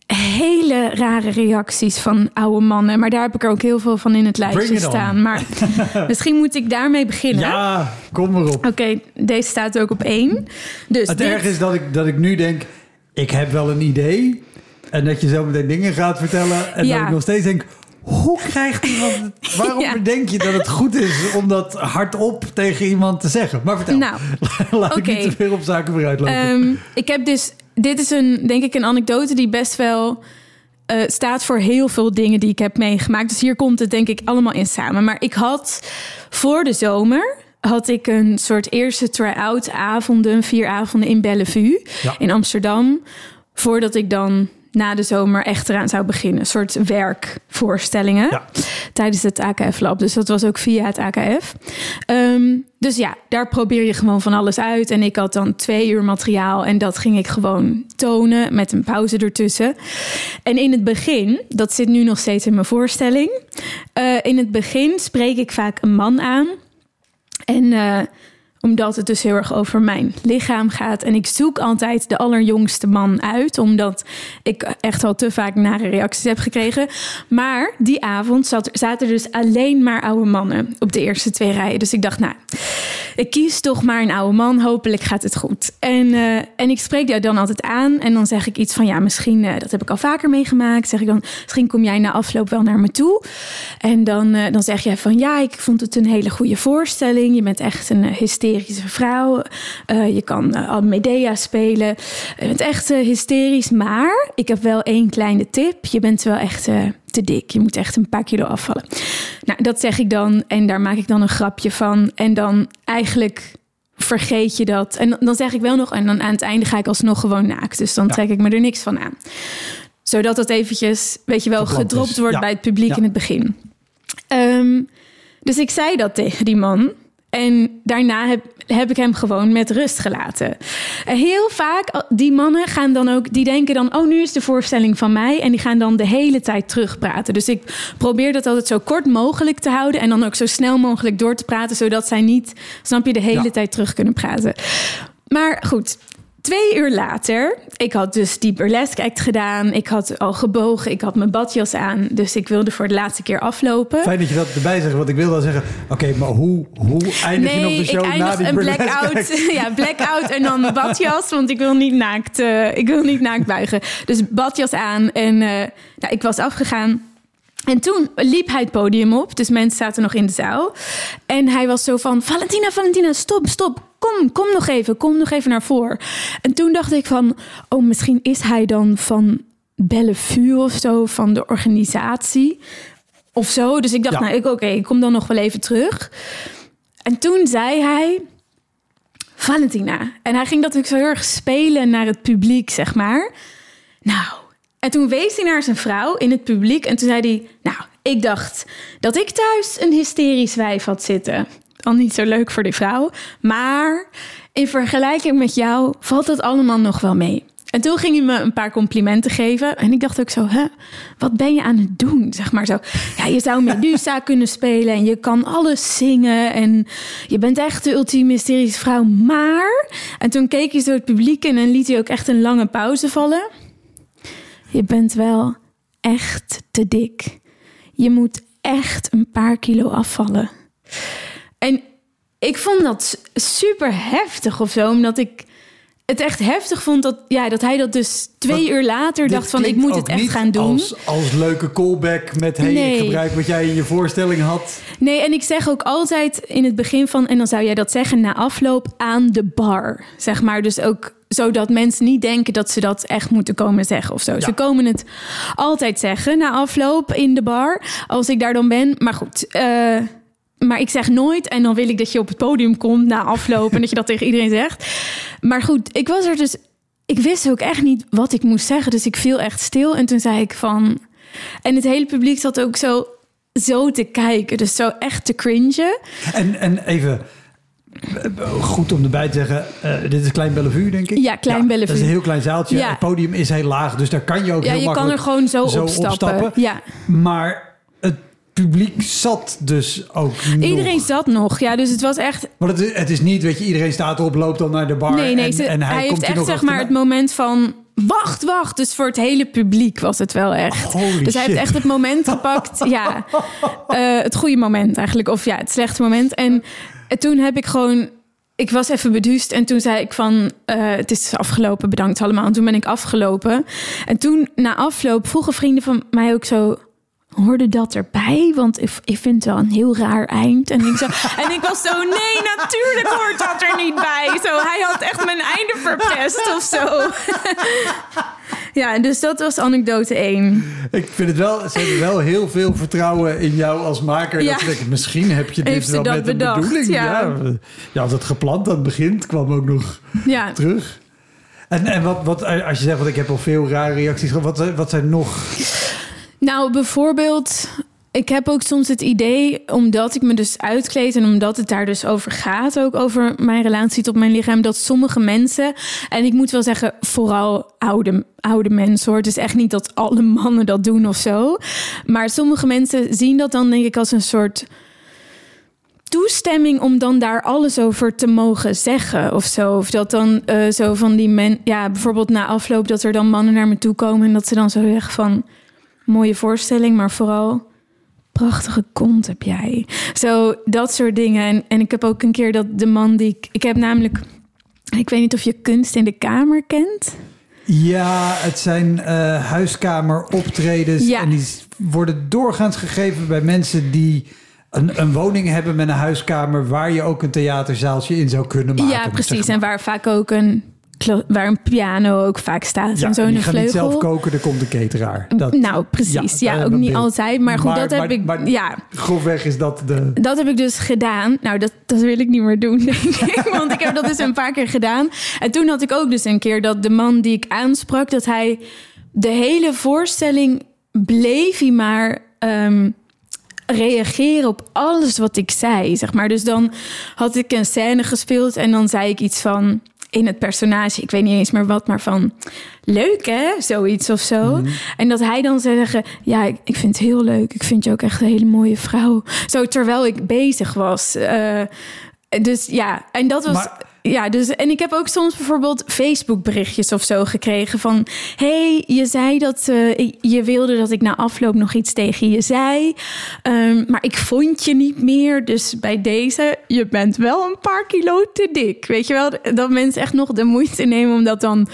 hele rare reacties van oude mannen. Maar daar heb ik er ook heel veel van in het lijstje on. staan. Maar *laughs* misschien moet ik daarmee beginnen. Ja, kom maar op. Oké, deze staat ook op één. Dus Het dit- erg is dat ik, dat ik nu denk, ik heb wel een idee. En dat je zo meteen dingen gaat vertellen. En Ja. dat ik nog steeds denk, hoe krijgt iemand? *laughs* Waarom Ja. bedenk je dat het goed is om dat hardop tegen iemand te zeggen? Maar vertel, Nou, *laughs* laat ik niet te veel op zaken vooruit lopen. Ehm, ik heb dus. Dit is een, denk ik, een anekdote die best wel eh, staat voor heel veel dingen die ik heb meegemaakt. Dus hier komt het, denk ik, allemaal in samen. Maar ik had voor de zomer. Had ik een soort eerste try-out avonden, vier avonden in Bellevue Ja. in Amsterdam. Voordat ik dan na de zomer echt eraan zou beginnen. Een soort werkvoorstellingen Ja. tijdens het AKF Lab. Dus dat was ook via het AKF. Ehm, dus ja, daar probeer je gewoon van alles uit. En ik had dan twee uur materiaal en dat ging ik gewoon tonen met een pauze ertussen. En in het begin, dat zit nu nog steeds in mijn voorstelling. eh, in het begin spreek ik vaak een man aan. En eh, omdat het dus heel erg over mijn lichaam gaat. En ik zoek altijd de allerjongste man uit. Omdat ik echt al te vaak nare reacties heb gekregen. Maar die avond zat, zaten dus alleen maar oude mannen op de eerste twee rijen. Dus ik dacht, nou, ik kies toch maar een oude man. Hopelijk gaat het goed. En, eh, en ik spreek jou dan altijd aan. En dan zeg ik iets van, ja, misschien, eh, dat heb ik al vaker meegemaakt. Zeg ik dan, misschien kom jij na afloop wel naar me toe. En dan, eh, dan zeg jij van, ja, ik vond het een hele goede voorstelling. Je bent echt een eh, hysterische vrouw. Eh, je kan al Medea spelen. Je bent echt eh, hysterisch. Maar ik heb wel één kleine tip. Je bent wel echt... te dik. Je moet echt een paar kilo afvallen. Nou, dat zeg ik dan en daar maak ik dan een grapje van. En dan eigenlijk vergeet je dat. En dan zeg ik wel nog, en dan aan het einde ga ik alsnog gewoon naakt. Dus dan Ja. trek ik me er niks van aan. Zodat het eventjes, weet je wel, gedropt wordt Ja. bij het publiek Ja. in het begin. Ehm, dus ik zei dat tegen die man. En daarna heb, heb ik hem gewoon met rust gelaten. En heel vaak, die mannen gaan dan ook, die denken dan, oh, nu is de voorstelling van mij. En die gaan dan de hele tijd terugpraten. Dus ik probeer dat altijd zo kort mogelijk te houden. En dan ook zo snel mogelijk door te praten, zodat zij niet, snap je, de hele Ja. tijd terug kunnen praten. Maar goed, twee uur later, ik had dus die burlesque act gedaan. Ik had al gebogen, ik had mijn badjas aan. Dus ik wilde voor de laatste keer aflopen. Fijn dat je dat erbij zegt, want ik wil dan zeggen... Oké, maar hoe, hoe eindig je Nee, de ik show na die een blackout. *laughs* Ja, blackout en dan badjas, want ik wil niet naakt, eh, ik wil niet naakt buigen. Dus badjas aan en eh, nou, ik was afgegaan. En toen liep hij het podium op, dus mensen zaten nog in de zaal. En hij was zo van, Valentina, Valentina, stop, stop, kom, kom nog even, kom nog even naar voren. En toen dacht ik van, oh, misschien is hij dan van Bellevue of zo, van de organisatie of zo. Dus ik dacht, Ja. nou, ik oké, ik kom dan nog wel even terug. En toen zei hij, Valentina. En hij ging dat ook zo heel erg spelen naar het publiek, zeg maar. Nou, en toen wees hij naar zijn vrouw in het publiek. En toen zei hij, nou, ik dacht dat ik thuis een hysterisch wijf had zitten. Dan niet zo leuk voor die vrouw. Maar in vergelijking met jou valt het allemaal nog wel mee. En toen ging hij me een paar complimenten geven. En ik dacht ook zo, hè, wat ben je aan het doen? Zeg maar zo, ja, je zou Medusa *laughs* kunnen spelen en je kan alles zingen. En je bent echt de ultieme hysterische vrouw. Maar, en toen keek hij zo het publiek in en liet hij ook echt een lange pauze vallen. Je bent wel echt te dik. Je moet echt een paar kilo afvallen. En ik vond dat super heftig of zo, omdat ik het echt heftig vond dat, ja, dat hij dat dus twee Want uur later dacht van ik moet het echt gaan doen. Als, als leuke callback met hey, Nee. ik gebruik wat jij in je voorstelling had. Nee, en ik zeg ook altijd in het begin van, en dan zou jij dat zeggen na afloop aan de bar, zeg maar. Dus ook zodat mensen niet denken dat ze dat echt moeten komen zeggen of zo. Ze komen het altijd zeggen na afloop in de bar, als ik daar dan ben. Maar goed, eh, maar ik zeg nooit en dan wil ik dat je op het podium komt na afloop en dat je dat *laughs* tegen iedereen zegt. Maar goed, ik was er dus, ik wist ook echt niet wat ik moest zeggen, dus ik viel echt stil en toen zei ik van, en het hele publiek zat ook zo zo te kijken. Dus zo echt te cringen. En, en even, goed om erbij te zeggen, eh, dit is Klein Bellevue, denk ik. Ja, Klein Bellevue. Dat is een heel klein zaaltje. Ja. Het podium is heel laag, dus daar kan je ook Ja, heel je kan er gewoon zo, opstappen. Ja. Maar het publiek zat dus ook Iedereen nog. zat nog. Ja, dus het was echt... Want het, is- het is niet, weet je, iedereen staat op, loopt dan naar de bar. Nee, nee, en, ze- en hij, hij komt heeft echt zeg maar het moment van... Wacht, wacht. Dus voor het hele publiek was het wel echt. Holy dus hij heeft echt het moment gepakt. ja, *laughs* eh, het goede moment eigenlijk. Of ja, het slechte moment. En toen heb ik gewoon... Ik was even beduust en toen zei ik van... eh, het is afgelopen, bedankt allemaal. En toen ben ik afgelopen. En toen, na afloop, vroegen vrienden van mij ook zo... Hoorde dat erbij? Want ik, ik vind het wel een heel raar eind. En ik, zo, *laughs* en ik was zo, nee, natuurlijk hoort dat er niet bij. Zo, hij had echt mijn einde verpest of zo. *laughs* ja, dus dat was anekdote 1. Ik vind het wel, ze hebben wel heel veel vertrouwen in jou als maker. Ja. Dat denken, misschien heb je dit Heeft wel met bedacht, een bedoeling. ja. je had het gepland aan het begin, het kwam ook nog Ja, terug. En, en wat, wat, als je zegt, want ik heb al veel rare reacties gehad. Wat, wat zijn nog... nou bijvoorbeeld... Ik heb ook soms het idee, omdat ik me dus uitkleed... en omdat het daar dus over gaat, ook over mijn relatie tot mijn lichaam... dat sommige mensen, en ik moet wel zeggen, vooral oude, oude mensen hoor... het is echt niet dat alle mannen dat doen of zo... maar sommige mensen zien dat dan denk ik als een soort toestemming om dan daar alles over te mogen zeggen of zo. Of dat dan eh, zo van die men, ja, bijvoorbeeld na afloop dat er dan mannen naar me toe komen en dat ze dan zo zeggen van mooie voorstelling, maar vooral prachtige kont heb jij. Zo dat soort dingen. En, en ik heb ook een keer dat de man die ik, ik heb namelijk, ik weet niet of je kunst in de kamer kent. Ja, het zijn eh huiskameroptredens. Ja. En die worden doorgaans gegeven bij mensen die een, een woning hebben met een huiskamer... waar je ook een theaterzaaltje in zou kunnen maken. ja, zeg precies. maar. En waar vaak ook een waar een piano ook vaak staat Ja, en zo en in die een gaan niet vleugel. zelf koken, er komt een cateraar. Dat, nou, precies. Ja, ook niet beeld. altijd. Maar goed, dat heb maar- ik. maar ja, Grofweg is dat de... dat heb ik dus gedaan. Nou, dat, dat wil ik niet meer doen, *laughs* denk ik. Want ik heb dat dus een paar keer gedaan. En toen had ik ook dus een keer dat de man die ik aansprak, dat hij de hele voorstelling bleef hij maar ehm, reageren op alles wat ik zei, zeg maar. Dus dan had ik een scène gespeeld en dan zei ik iets van in het personage, ik weet niet eens meer wat, maar van leuk hè, zoiets of zo. En dat hij dan zou zeggen, ja, ik, ik vind het heel leuk. Ik vind je ook echt een hele mooie vrouw. Zo terwijl ik bezig was. Eh, dus ja, en dat was. Maar- Ja, dus en ik heb ook soms bijvoorbeeld Facebook berichtjes of zo gekregen van hey, je zei dat eh, je wilde dat ik na afloop nog iets tegen je zei, Ehm, maar ik vond je niet meer. Dus bij deze, je bent wel een paar kilo te dik, weet je wel? Dat mensen echt nog de moeite nemen om dat dan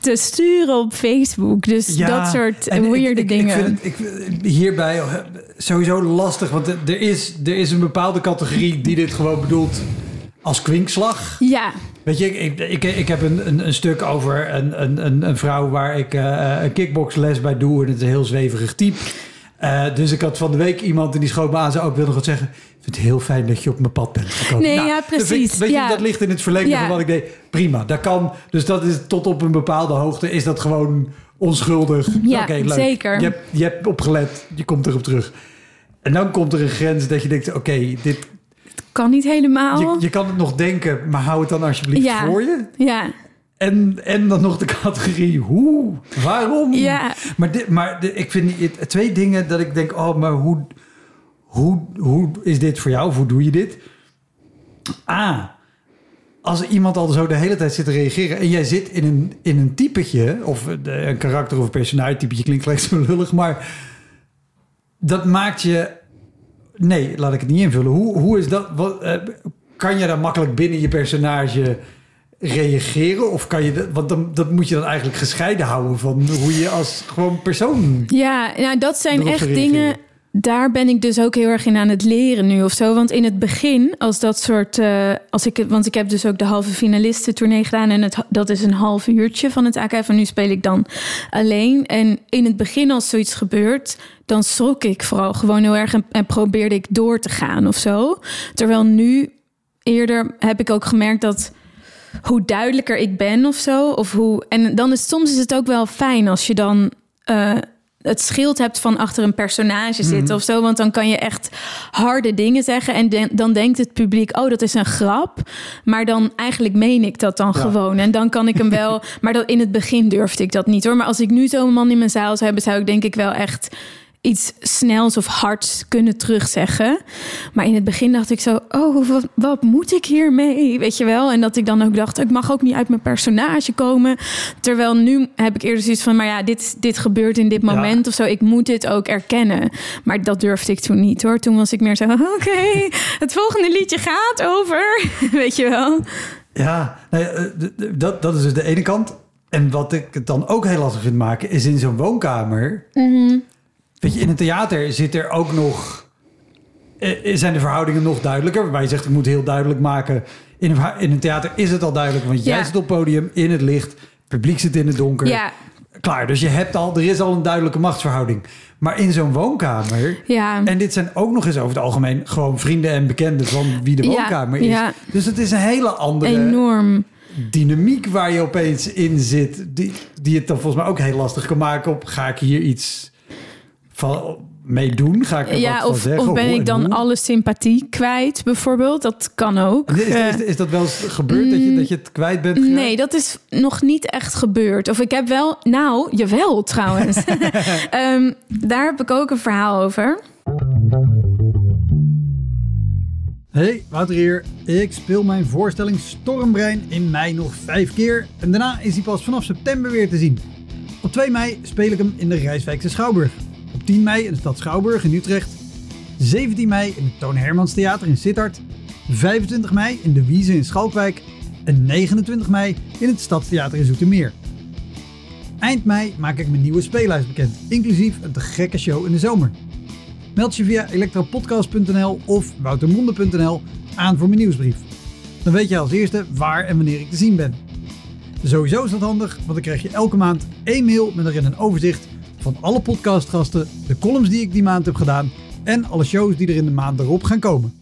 te sturen op Facebook. Dus dat soort weirde ik, dingen. Ik vind, het- ik vind hierbij eh, sowieso lastig, want er is, er is een bepaalde categorie die dit gewoon bedoelt als kwinkslag. Ja, Weet je, ik, ik, ik, heb een, een, een stuk over een, een, een, vrouw waar ik eh, een kickboxles bij doe. En het is een heel zweverig type. Eh, dus ik had van de week iemand en die schoot me aan. Zei, ook, ik wil nog wat zeggen. Ik vind het heel fijn dat je op mijn pad bent gekomen. Nee, ja, vind ik- precies. weet je, Ja. dat ligt in het verlengde Ja. van wat ik deed. Prima, dat kan. Dus dat is tot op een bepaalde hoogte is dat gewoon onschuldig. Ja, leuk. zeker. Je hebt, je hebt opgelet, je komt erop terug. En dan komt er een grens dat je denkt, oké, dit, kan niet helemaal. je, je kan het nog denken, maar hou het dan alsjeblieft Ja. voor je. Ja, En, en dan nog de categorie hoe, waarom? Ja. Maar, dit, maar dit- ik vind het, twee dingen dat ik denk, oh, maar hoe, hoe, hoe is dit voor jou? Of hoe doe je dit? A, als iemand al zo de hele tijd zit te reageren en jij zit in een, in een typetje, of een karakter of een personage typetje klinkt gelijk zo lullig, maar dat maakt je. Nee, laat ik het niet invullen. Hoe, hoe is dat? Wat, eh, kan je daar makkelijk binnen je personage reageren? Of kan je dat, want dan, dat moet je dan eigenlijk gescheiden houden van hoe je als gewoon persoon. ja nou, dat zijn echt dingen. Daar ben ik dus ook heel erg in aan het leren nu of zo. Want in het begin, als dat soort. eh, als ik, want ik heb dus ook de halve finalisten tournee gedaan. En het, dat is een half uurtje van het AKF. En nu speel ik dan alleen. En in het begin, als zoiets gebeurt, dan schrok ik vooral gewoon heel erg. En, probeerde ik door te gaan of zo. Terwijl nu eerder heb ik ook gemerkt dat hoe duidelijker ik ben of zo. Of hoe, en dan is soms is het ook wel fijn als je dan eh, het schild hebt van achter een personage zitten of zo. Want dan kan je echt harde dingen zeggen. En de- dan denkt het publiek, oh, dat is een grap. Maar dan eigenlijk meen ik dat dan Ja. gewoon. En dan kan ik hem wel. *laughs* maar dat, in het begin durfde ik dat niet hoor. Maar als ik nu zo'n man in mijn zaal zou hebben, zou ik denk ik wel echt iets snels of hards kunnen terugzeggen. Maar in het begin dacht ik zo, oh, wat, wat moet ik hiermee? Weet je wel? En dat ik dan ook dacht, ik mag ook niet uit mijn personage komen. Terwijl nu heb ik eerder zoiets van, maar ja, dit, dit gebeurt in dit Ja. moment of zo. Ik moet dit ook erkennen. Maar dat durfde ik toen niet hoor. Toen was ik meer zo, *laughs* oké, het volgende liedje gaat over. *laughs* Weet je wel? Ja, nou ja, eh, dat, dat is dus de ene kant. En wat ik het dan ook heel lastig vind maken, is in zo'n woonkamer. Weet je, in een theater zit er ook nog. eh, Zijn de verhoudingen nog duidelijker? Waarbij je zegt, ik moet heel duidelijk maken. In een, in een theater is het al duidelijk, want jij zit op het podium in het licht, het publiek zit in het donker. Ja, Klaar, dus je hebt al, er is al een duidelijke machtsverhouding. Maar in zo'n woonkamer. ja. En dit zijn ook nog eens over het algemeen gewoon vrienden en bekenden van wie de woonkamer is. Dus het is een hele andere enorm. dynamiek waar je opeens in zit, die, die het dan volgens mij ook heel lastig kan maken op ga ik hier iets van mee doen? Ga ik er wat Ja, van of, zeggen? of ben ik dan alle sympathie kwijt, bijvoorbeeld? Dat kan ook. Is, Eh, is, is dat wel eens gebeurd dat, je, dat je het kwijt bent? geraakt? Nee, dat is nog niet echt gebeurd. Of ik heb wel, nou, jawel trouwens. *laughs* Ehm, daar heb ik ook een verhaal over. Hey, Wouter hier. Ik speel mijn voorstelling Stormbrein in mei nog vijf keer. En daarna is hij pas vanaf september weer te zien. Op 2 mei speel ik hem in de Rijswijkse Schouwburg. Op 10 mei in de stad Schouwburg in Utrecht. 17 mei in het Toon Hermans Theater in Sittard. 25 mei in de Wiese in Schalkwijk. En 29 mei in het Stadstheater in Zoetermeer. Eind mei maak ik mijn nieuwe speellijst bekend, inclusief een te gekke show in de zomer. Meld je via elektropodcast.nl of woutermonde.nl aan voor mijn nieuwsbrief. Dan weet je als eerste waar en wanneer ik te zien ben. Sowieso is dat handig, want dan krijg je elke maand één mail met erin een overzicht van alle podcastgasten, de columns die ik die maand heb gedaan en alle shows die er in de maand erop gaan komen.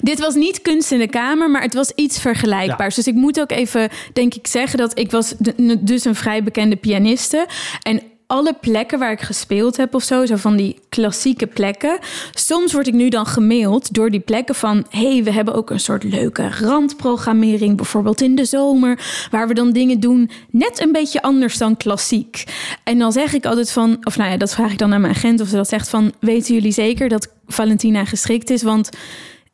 Dit was niet kunst in de kamer, maar het was iets vergelijkbaars. Dus ik moet ook even, denk ik, zeggen dat ik was dus een vrij bekende pianiste. En alle plekken waar ik gespeeld heb of zo, zo van die klassieke plekken. Soms word ik nu dan gemaild door die plekken van... hey, we hebben ook een soort leuke randprogrammering, bijvoorbeeld in de zomer... waar we dan dingen doen net een beetje anders dan klassiek. En dan zeg ik altijd van... of nou ja, dat vraag ik dan aan mijn agent of ze dat zegt van... weten jullie zeker dat Valentina geschikt is? Want...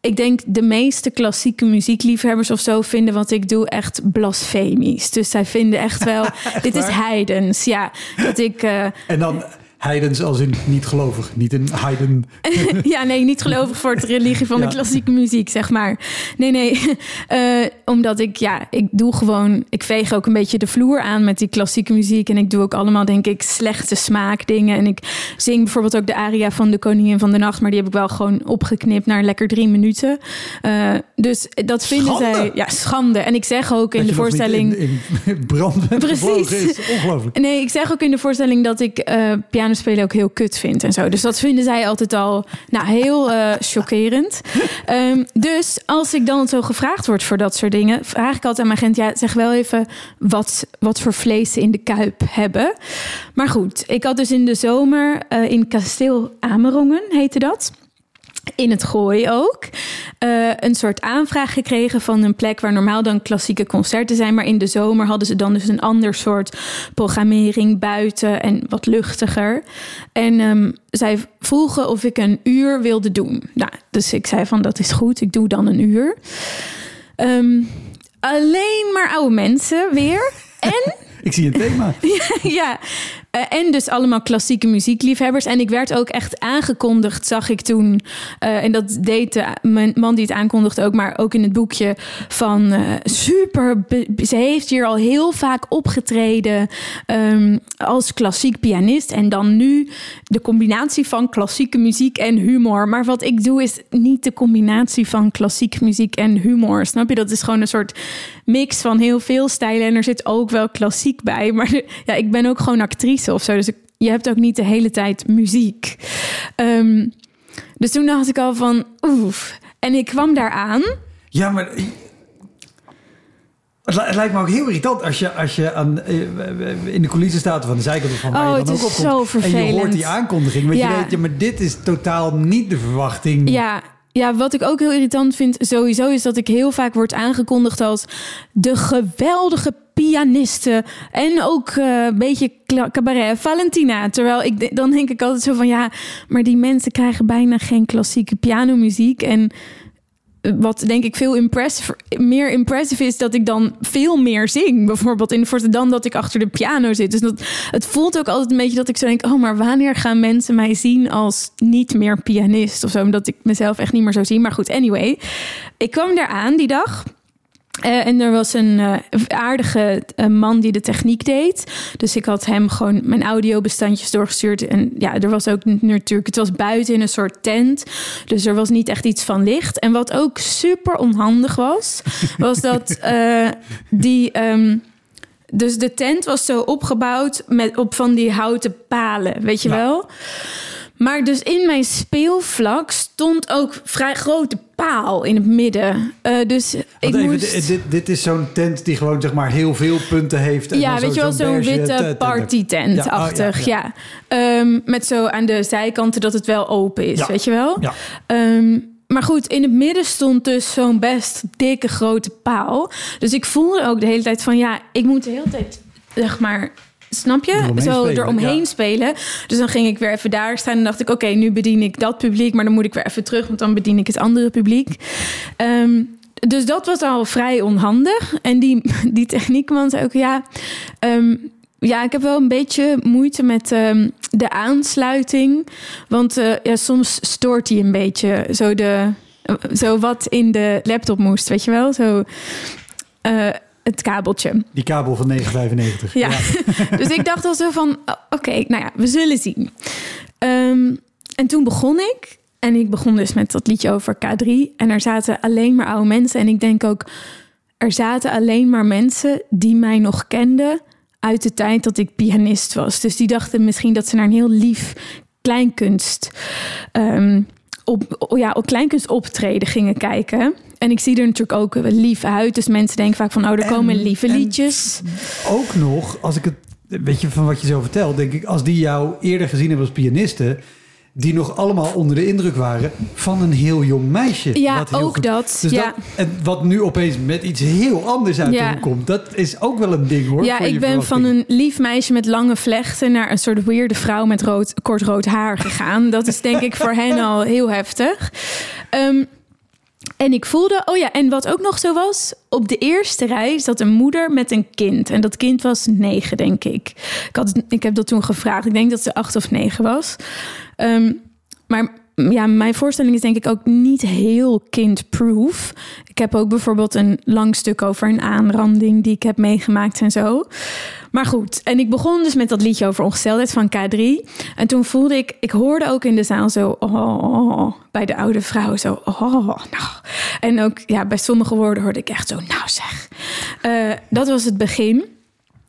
Ik denk de meeste klassieke muziekliefhebbers of zo vinden wat ik doe echt blasfemisch. Dus zij vinden echt wel, *laughs* dit is heidens. Ja, dat ik. eh, En dan Heidens als in niet gelovig, niet een heiden. *laughs* ja, nee, niet gelovig voor het religie van Ja. de klassieke muziek, zeg maar. Nee, nee. *laughs* Eh, omdat ik, ja, ik doe gewoon... Ik veeg ook een beetje de vloer aan met die klassieke muziek. En ik doe ook allemaal, denk ik, slechte smaakdingen. En ik zing bijvoorbeeld ook de aria van de Koningin van de Nacht. Maar die heb ik wel gewoon opgeknipt naar lekker drie minuten. Eh, dus dat vinden Schande. zij... Ja, schande. En ik zeg ook in de voorstelling... In, in brand *laughs* Precies. is ongelooflijk. Nee, ik zeg ook in de voorstelling dat ik eh pianospelen ook heel kut vind en zo. Dus dat vinden zij altijd al nou, heel eh, chockerend. *laughs* Ehm, dus als ik dan zo gevraagd word voor dat soort dingen, vraag ik altijd aan mijn agent: ja, zeg wel even wat, wat voor vlees ze in de kuip hebben. Maar goed, ik had dus in de zomer eh, in Kasteel Amerongen, heette dat in het gooi ook. eh, een soort aanvraag gekregen van een plek waar normaal dan klassieke concerten zijn. Maar in de zomer hadden ze dan dus een ander soort programmering buiten en wat luchtiger. En ehm, zij vroegen of ik een uur wilde doen. Nou, dus ik zei van dat is goed, ik doe dan een uur. Ehm, alleen maar oude mensen weer. *laughs* En Ik zie een thema. *laughs* ja, eh, en dus allemaal klassieke muziekliefhebbers. En ik werd ook echt aangekondigd, zag ik toen. eh, en dat deed de mijn man die het aankondigde ook, maar ook in het boekje van eh, super. Ze heeft hier al heel vaak opgetreden ehm, als klassiek pianist. En dan nu de combinatie van klassieke muziek en humor. Maar wat ik doe is niet de combinatie van klassieke muziek en humor. Snap je? Dat is gewoon een soort mix van heel veel stijlen. En er zit ook wel klassiek bij. *laughs* Maar ja, ik ben ook gewoon actrice of zo. Dus ik- je hebt ook niet de hele tijd muziek. Ehm, dus toen dacht ik al van oef. En ik kwam daar aan. Ja, maar het li- het lijkt me ook heel irritant als je, als je aan, eh, in de coulissen staat aan de zijkant of van waar Oh, je het dan ook is opkomt. zo En je vervelend. hoort die aankondiging. Want Ja. je weet, ja, maar dit is totaal niet de verwachting. Ja, ja, wat ik ook heel irritant vind sowieso is dat ik heel vaak word aangekondigd als de geweldige pianiste en ook eh, een beetje cabaret Valentina. Terwijl ik dan denk ik altijd zo van ja, maar die mensen krijgen bijna geen klassieke pianomuziek en wat denk ik veel impressive, meer impressive is dat ik dan veel meer zing. Bijvoorbeeld in dan dat ik achter de piano zit. Dus dat, het voelt ook altijd een beetje dat ik zo denk... oh, maar wanneer gaan mensen mij zien als niet meer pianist of zo? Omdat ik mezelf echt niet meer zo zie. Maar goed, anyway. Ik kwam daar aan die dag... Eh, en er was een eh, aardige eh, man die de techniek deed. Dus ik had hem gewoon mijn audiobestandjes doorgestuurd. En ja, er was ook natuurlijk... Het was buiten in een soort tent. Dus er was niet echt iets van licht. En wat ook super onhandig was... *laughs* was dat die... ehm, dus de tent was zo opgebouwd met op van die houten palen, weet je wel? Maar dus in mijn speelvlak stond ook vrij grote paal in het midden. Eh, dus ik even, moest... dit, dit, is zo'n tent die gewoon zeg maar heel veel punten heeft. En ja, weet zo- je wel, zo'n witte tent- tent- partytent-achtig. Ja, Ja, oh, ja, Ehm, met zo aan de zijkanten dat het wel open is, weet je wel? Ja. Ehm, maar goed, in het midden stond dus zo'n best dikke grote paal. Dus ik voelde ook de hele tijd van... ja, ik moet de hele tijd, zeg maar... Snap je? Eromheen Zo spelen, eromheen ja. spelen. Dus dan ging ik weer even daar staan en dacht ik... oké, nu bedien ik dat publiek, maar dan moet ik weer even terug... want dan bedien ik het andere publiek. Ehm, dus dat was al vrij onhandig. En die, *laughs* die techniekman zei ook, ja... ehm, ja, ik heb wel een beetje moeite met ehm, de aansluiting. Want eh, ja, soms stoort hij een beetje zo, de, zo wat in de laptop moest, weet je wel? Zo eh, het kabeltje. Die kabel van 995. Ja. *laughs* dus ik dacht al zo van, oh, oké, nou ja, we zullen zien. Ehm, en toen begon ik. En ik begon dus met dat liedje over K3. En er zaten alleen maar oude mensen. En ik denk ook, er zaten alleen maar mensen die mij nog kenden uit de tijd dat ik pianist was. Dus die dachten misschien dat ze naar een heel lief kleinkunst... ehm, op, ja, op kleinkunst optreden gingen kijken. En ik zie er natuurlijk ook lief uit. Dus mensen denken vaak van, oh, er En- komen lieve liedjes. Ook nog, als ik het, weet je, van wat je zo vertelt, denk ik, als die jou eerder gezien hebben als pianiste, die nog allemaal onder de indruk waren van een heel jong meisje. Ja, wat heel ook goed- dat. Dus ja. dat. En wat nu opeens met iets heel anders uit de Ja. hoek komt, dat is ook wel een ding hoor. Ja, ik ben van een lief meisje met lange vlechten naar een soort weirde vrouw met rood, kort rood haar gegaan. Dat is denk ik voor hen al heel heftig. Ehm, En ik voelde, oh ja, en wat ook nog zo was, op de eerste rij zat een moeder met een kind. En dat kind was negen, denk ik. Ik, had, ik heb dat toen gevraagd. Ik denk dat ze acht of negen was. Ehm, maar ja, mijn voorstelling is denk ik ook niet heel kindproof. Ik heb ook bijvoorbeeld een lang stuk over een aanranding die ik heb meegemaakt en zo. Maar goed, en ik begon dus met dat liedje over ongesteldheid van K3. En toen voelde ik, ik hoorde ook in de zaal zo, oh, bij de oude vrouw zo, oh, nou. En ook, ja, bij sommige woorden hoorde ik echt zo, nou zeg. Uh, dat was het begin.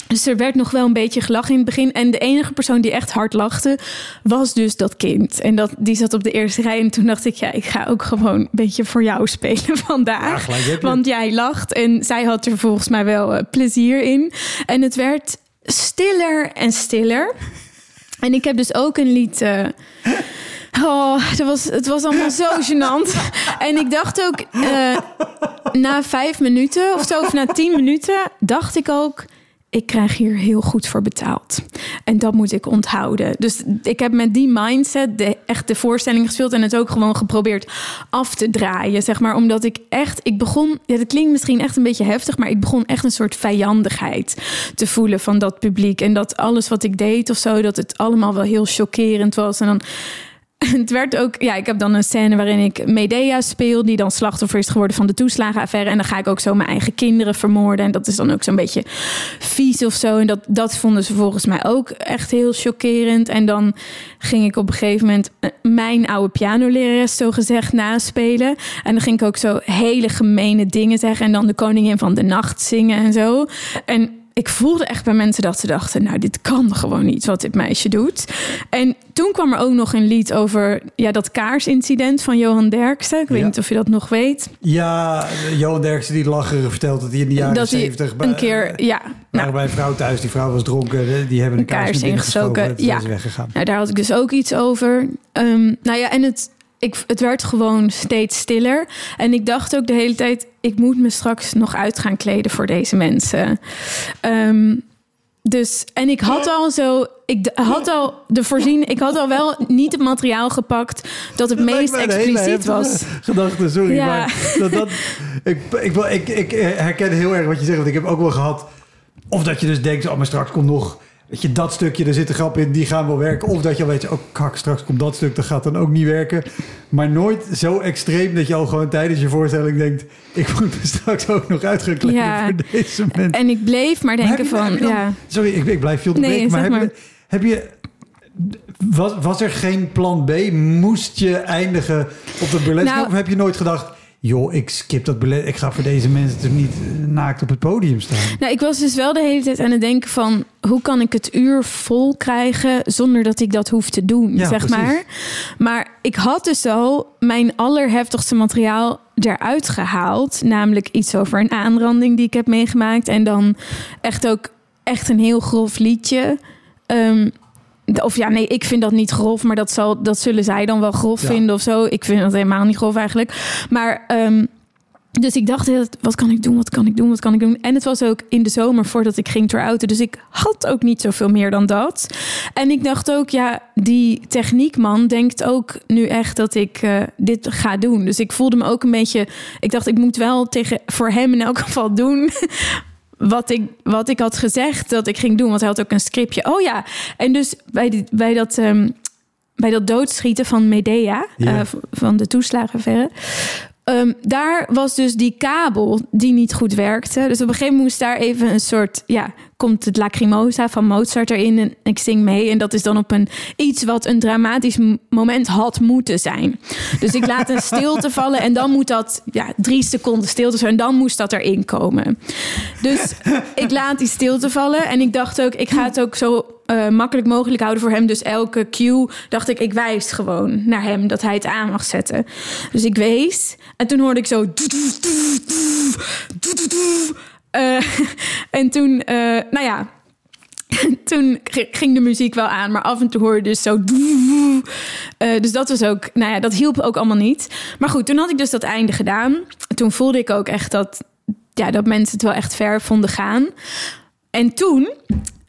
Dus er werd nog wel een beetje gelachen in het begin. En de enige persoon die echt hard lachte, was dus dat kind. En dat, die zat op de eerste rij. En toen dacht ik, ja, ik ga ook gewoon een beetje voor jou *laughs* spelen vandaag. Want jij lacht en zij had er volgens mij wel uh, plezier in. En het werd stiller en stiller. En ik heb dus ook een lied... Uh, Oh, het was, het was allemaal zo *laughs* gênant. En ik dacht ook, uh, na vijf minuten of zo, of na tien minuten, dacht ik ook ik krijg hier heel goed voor betaald. En dat moet ik onthouden. Dus ik heb met die mindset de, echt de voorstelling gespeeld en het ook gewoon geprobeerd af te draaien. Zeg maar, omdat ik echt, ik begon, ja, dat klinkt misschien echt een beetje heftig, maar ik begon echt een soort vijandigheid te voelen van dat publiek. En dat alles wat ik deed of zo, dat het allemaal wel heel chockerend was. En dan *laughs* het werd ook, ja, ik heb dan een scène waarin ik Medea speel, die dan slachtoffer is geworden van de toeslagenaffaire. En dan ga ik ook zo mijn eigen kinderen vermoorden. En dat is dan ook zo'n beetje vies of zo. En dat, dat vonden ze volgens mij ook echt heel chockerend. En dan ging ik op een gegeven moment eh, mijn oude pianolerares zo gezegd naspelen. En dan ging ik ook zo hele gemene dingen zeggen. En dan de koningin van de nacht zingen en zo. En ik voelde echt bij mensen dat ze dachten: Nou, dit kan gewoon niet wat dit meisje doet. En toen kwam er ook nog een lied over ja, dat kaarsincident van Johan Derksen. Ik weet niet of je dat nog weet. Ja, Johan Derksen die lachen vertelt dat hij in de jaren zeventig een keer, ja, nou, bij een vrouw thuis. Die vrouw was dronken. Die hebben een, kaars, kaars ingestoken. Ja, is weggegaan. Nou, daar had ik dus ook iets over. Um, nou ja, en het ik, het werd gewoon steeds stiller. En ik dacht ook de hele tijd: ik moet me straks nog uit gaan kleden voor deze mensen. Ehm, dus, en ik had al zo, ik had al de voorzien, ik had al wel niet het materiaal gepakt dat het meest expliciet was. Gedachte, sorry, maar dat, dat, ik, ik, ik, ik herken heel erg wat je zegt, want ik heb ook wel gehad, of dat je dus denkt, oh, maar straks komt nog Weet je, dat stukje, er zit een grap in, die gaan wel werken. Of dat je al weet, oh kak, straks komt dat stuk, dat gaat dan ook niet werken. Maar nooit zo extreem dat je al gewoon tijdens je voorstelling denkt... ik moet me straks ook nog uitgekleden ja. voor deze mensen. En ik bleef maar denken van, ja... Sorry, ik, ik blijf veel te nee, maar, heb, Je, heb je... Was, was er geen plan B? Moest je eindigen op de burlesque? Nou, of heb je nooit gedacht joh, ik skip dat ballet. Ik ga voor deze mensen toch niet eh, naakt op het podium staan. Nou, ik was dus wel de hele tijd aan het denken van... hoe kan ik het uur vol krijgen zonder dat ik dat hoef te doen, ja, zeg maar. Maar ik had dus al mijn allerheftigste materiaal eruit gehaald. Namelijk iets over een aanranding die ik heb meegemaakt. En dan echt ook echt een heel grof liedje... Um, of ja, nee, ik vind dat niet grof, maar dat, zal, dat zullen zij dan wel grof vinden of zo. Ik vind dat helemaal niet grof eigenlijk. Maar um, dus ik dacht, wat kan ik doen, wat kan ik doen, wat kan ik doen? En het was ook in de zomer voordat ik ging ter Dus ik had ook niet zoveel meer dan dat. En ik dacht ook, ja, die techniekman denkt ook nu echt dat ik uh, dit ga doen. Dus ik voelde me ook een beetje... Ik dacht, ik moet wel tegen, voor hem in elk geval doen *laughs* wat ik, wat ik had gezegd dat ik ging doen. Want hij had ook een scriptje. Oh ja, en dus bij, die, bij dat... Um, bij dat doodschieten van Medea, ja. uh, van de toeslagenverre. Um, daar was dus die kabel die niet goed werkte. Dus op een gegeven moment moest daar even een soort ja, komt het Lacrimosa van Mozart erin en ik zing mee. En dat is dan op een iets wat een dramatisch moment had moeten zijn. Dus ik laat een stilte *laughs* vallen en dan moet dat ja, drie seconden stilte zijn. En dan moest dat erin komen. Dus ik laat die stilte vallen en ik dacht ook, ik ga het ook zo uh, makkelijk mogelijk houden voor hem. Dus elke cue dacht ik, ik wijs gewoon naar hem dat hij het aan mag zetten. Dus ik wees en toen hoorde ik zo. Uh, *laughs* en toen, uh, nou ja, *laughs* toen ging de muziek wel aan, maar af en toe hoorde je dus zo. Dus dat was ook, nou ja, dat hielp ook allemaal niet. Maar goed, toen had ik dus dat einde gedaan. Toen voelde ik ook echt dat, ja, dat mensen het wel echt ver vonden gaan. En toen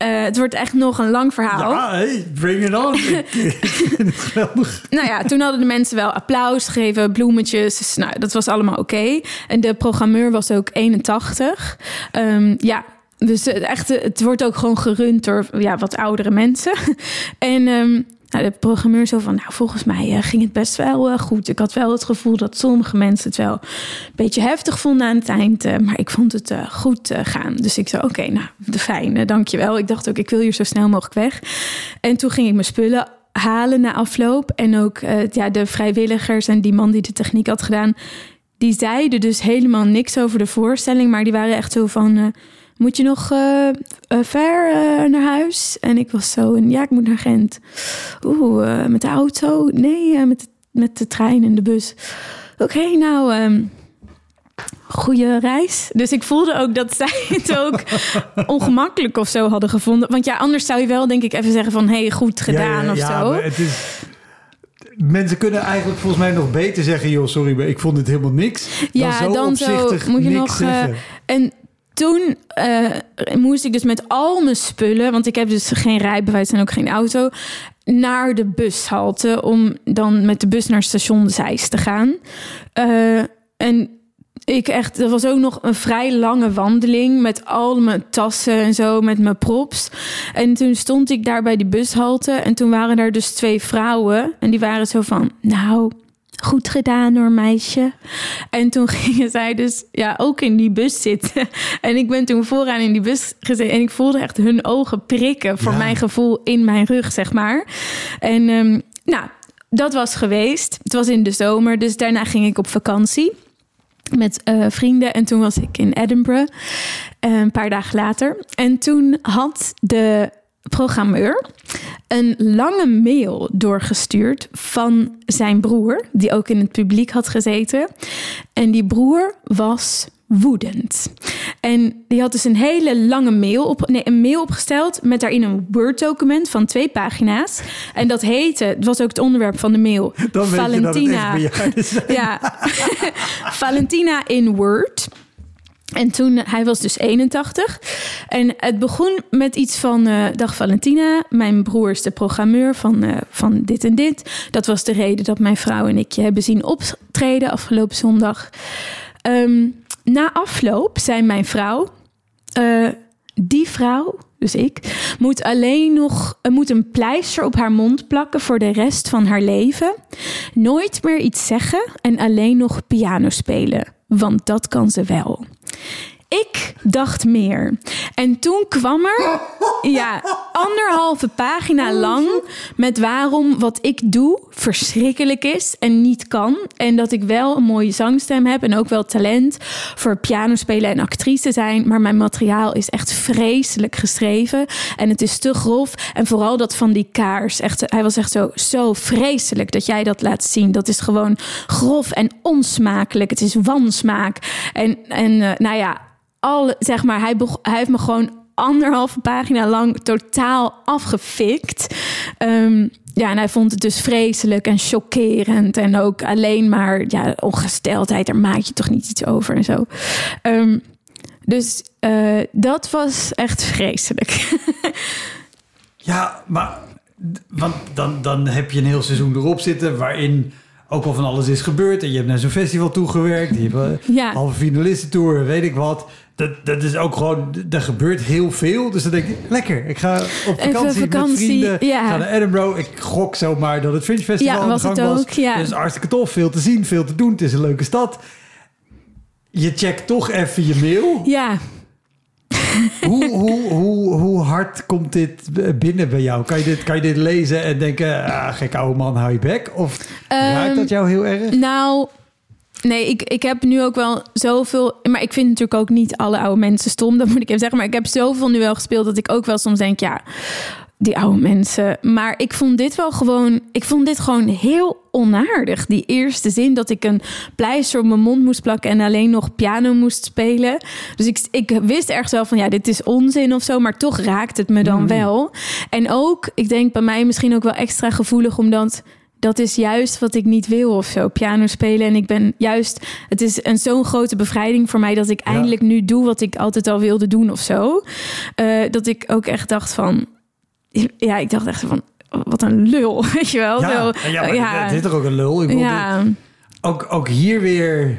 eh, het wordt echt nog een lang verhaal. Ja, hey, bring it on. *laughs* Nou ja, toen hadden de mensen wel applaus gegeven, bloemetjes. Dus, nou, dat was allemaal oké. En de programmeur was ook 81. Ehm, ja, dus het, echt, het wordt ook gewoon gerund door ja, wat oudere mensen. *laughs* En ehm, nou, de programmeur zo van, nou, volgens mij eh, ging het best wel eh, goed. Ik had wel het gevoel dat sommige mensen het wel een beetje heftig vonden aan het eind. eh, maar ik vond het goed gaan. Dus ik zei, oké, nou, de fijn, eh, dankjewel. Ik dacht ook, ik wil hier zo snel mogelijk weg. En toen ging ik mijn spullen halen na afloop. En ook ja, de vrijwilligers en die man die de techniek had gedaan... die zeiden dus helemaal niks over de voorstelling. Maar die waren echt zo van... moet je nog eh, eh, ver eh, naar huis? En ik was zo, en ja, ik moet naar Gent. Oeh, eh, met de auto? Nee, met, de, met de trein en de bus. Oké, nou, ehm goede reis. Dus ik voelde ook dat zij *laughs* het ook ongemakkelijk of zo hadden gevonden. Want ja, anders zou je wel denk ik even zeggen van... hey, goed gedaan Ja, ja, of ja, zo. het is... Mensen kunnen eigenlijk volgens mij nog beter zeggen... joh, sorry, maar ik vond het helemaal niks. Ja, dan zo dan zo opzichtig moet je nog. En toen eh, moest ik dus met al mijn spullen, want ik heb dus geen rijbewijs en ook geen auto, naar de bushalte om dan met de bus naar station Zeist te gaan. Eh, en ik echt, dat was ook nog een vrij lange wandeling met al mijn tassen en zo, met mijn props. En toen stond ik daar bij die bushalte en toen waren daar dus twee vrouwen en die waren zo van, nou, goed gedaan hoor meisje. En toen *laughs* gingen zij dus ja, ook in die bus zitten. *laughs* En ik ben toen vooraan in die bus gezeten en ik voelde echt hun ogen prikken voor Ja. mijn gevoel in mijn rug, zeg maar. En ehm, nou, dat was geweest. Het was in de zomer, dus daarna ging ik op vakantie met eh, vrienden. En toen was ik in Edinburgh, eh, een paar dagen later. En toen had de programmeur een lange mail doorgestuurd van zijn broer, die ook in het publiek had gezeten. En die broer was woedend. En die had dus een hele lange mail, op, nee, een mail opgesteld met daarin een Word-document van twee pagina's. En dat heette, het was ook het onderwerp van de mail, Dan zijn. ja, *laughs* Valentina in Word. En toen, hij was dus 81. En het begon met iets van... eh, Dag Valentina, mijn broer is de programmeur van, eh, van dit en dit. Dat was de reden dat mijn vrouw en ik je hebben zien optreden afgelopen zondag. Ehm, na afloop zei mijn vrouw... eh, die vrouw, dus ik, moet alleen nog moet een pleister op haar mond plakken voor de rest van haar leven. Nooit meer iets zeggen en alleen nog piano spelen, want dat kan ze wel. Ik dacht meer. En toen kwam er ja, anderhalve pagina lang met waarom wat ik doe verschrikkelijk is en niet kan. En dat ik wel een mooie zangstem heb en ook wel talent voor pianospelen en actrice zijn. Maar mijn materiaal is echt vreselijk geschreven en het is te grof. En vooral dat van die kaars. Echt, hij was echt zo, zo vreselijk dat jij dat laat zien. Dat is gewoon grof en onsmakelijk. Het is wansmaak. En, en eh, nou ja, al, zeg maar, hij, hij heeft me gewoon anderhalve pagina lang totaal afgefikt. Ehm, ja, en hij vond het dus vreselijk en chockerend. En ook alleen maar ja, ongesteldheid. Daar maak je toch niet iets over en zo. Ehm, dus eh, dat was echt vreselijk. *laughs* Ja, maar want dan, dan heb je een heel seizoen erop zitten waarin ook al van alles is gebeurd. En je hebt naar zo'n festival toegewerkt. Je hebt een Ja. halve finalistentour, weet ik wat. Dat, dat is ook gewoon, er gebeurt heel veel. Dus dan denk ik, lekker, ik ga op vakantie, vakantie, met vrienden. ja. Ik ga naar Edinburgh. Ik gok zomaar dat het Fringe Festival Ja, aan de was gang het was. ook, ja. Dus hartstikke tof, veel te zien, veel te doen. Het is een leuke stad. Je checkt toch even je mail. ja, *laughs* Hoe, hoe, hoe, hoe hard komt dit binnen bij jou? Kan je dit, kan je dit lezen en denken, ah, gek oude man, hou je bek? Of raakt Ehm, dat jou heel erg? Nou, nee, ik, ik heb nu ook wel zoveel. Maar ik vind natuurlijk ook niet alle oude mensen stom, *laughs* dat moet ik even zeggen. Maar ik heb zoveel nu wel gespeeld dat ik ook wel soms denk, ja, die oude mensen. Maar ik vond dit wel gewoon. Ik vond dit gewoon heel onaardig. Die eerste zin dat ik een pleister op mijn mond moest plakken en alleen nog piano moest spelen. Dus ik, ik wist ergens wel van ja, dit is onzin of zo, maar toch raakt het me dan wel. En ook, ik denk bij mij misschien ook wel extra gevoelig omdat dat is juist wat ik niet wil of zo. Piano spelen. En ik ben juist, het is een zo'n grote bevrijding voor mij dat ik Ja. eindelijk nu doe wat ik altijd al wilde doen of zo. Eh, dat ik ook echt dacht van, ja, ik dacht echt van, wat een lul, *laughs* weet je wel? Ja, Zo, ja, ja. dit is toch ook een lul? Ik bedoel, ja. ook, ook hier weer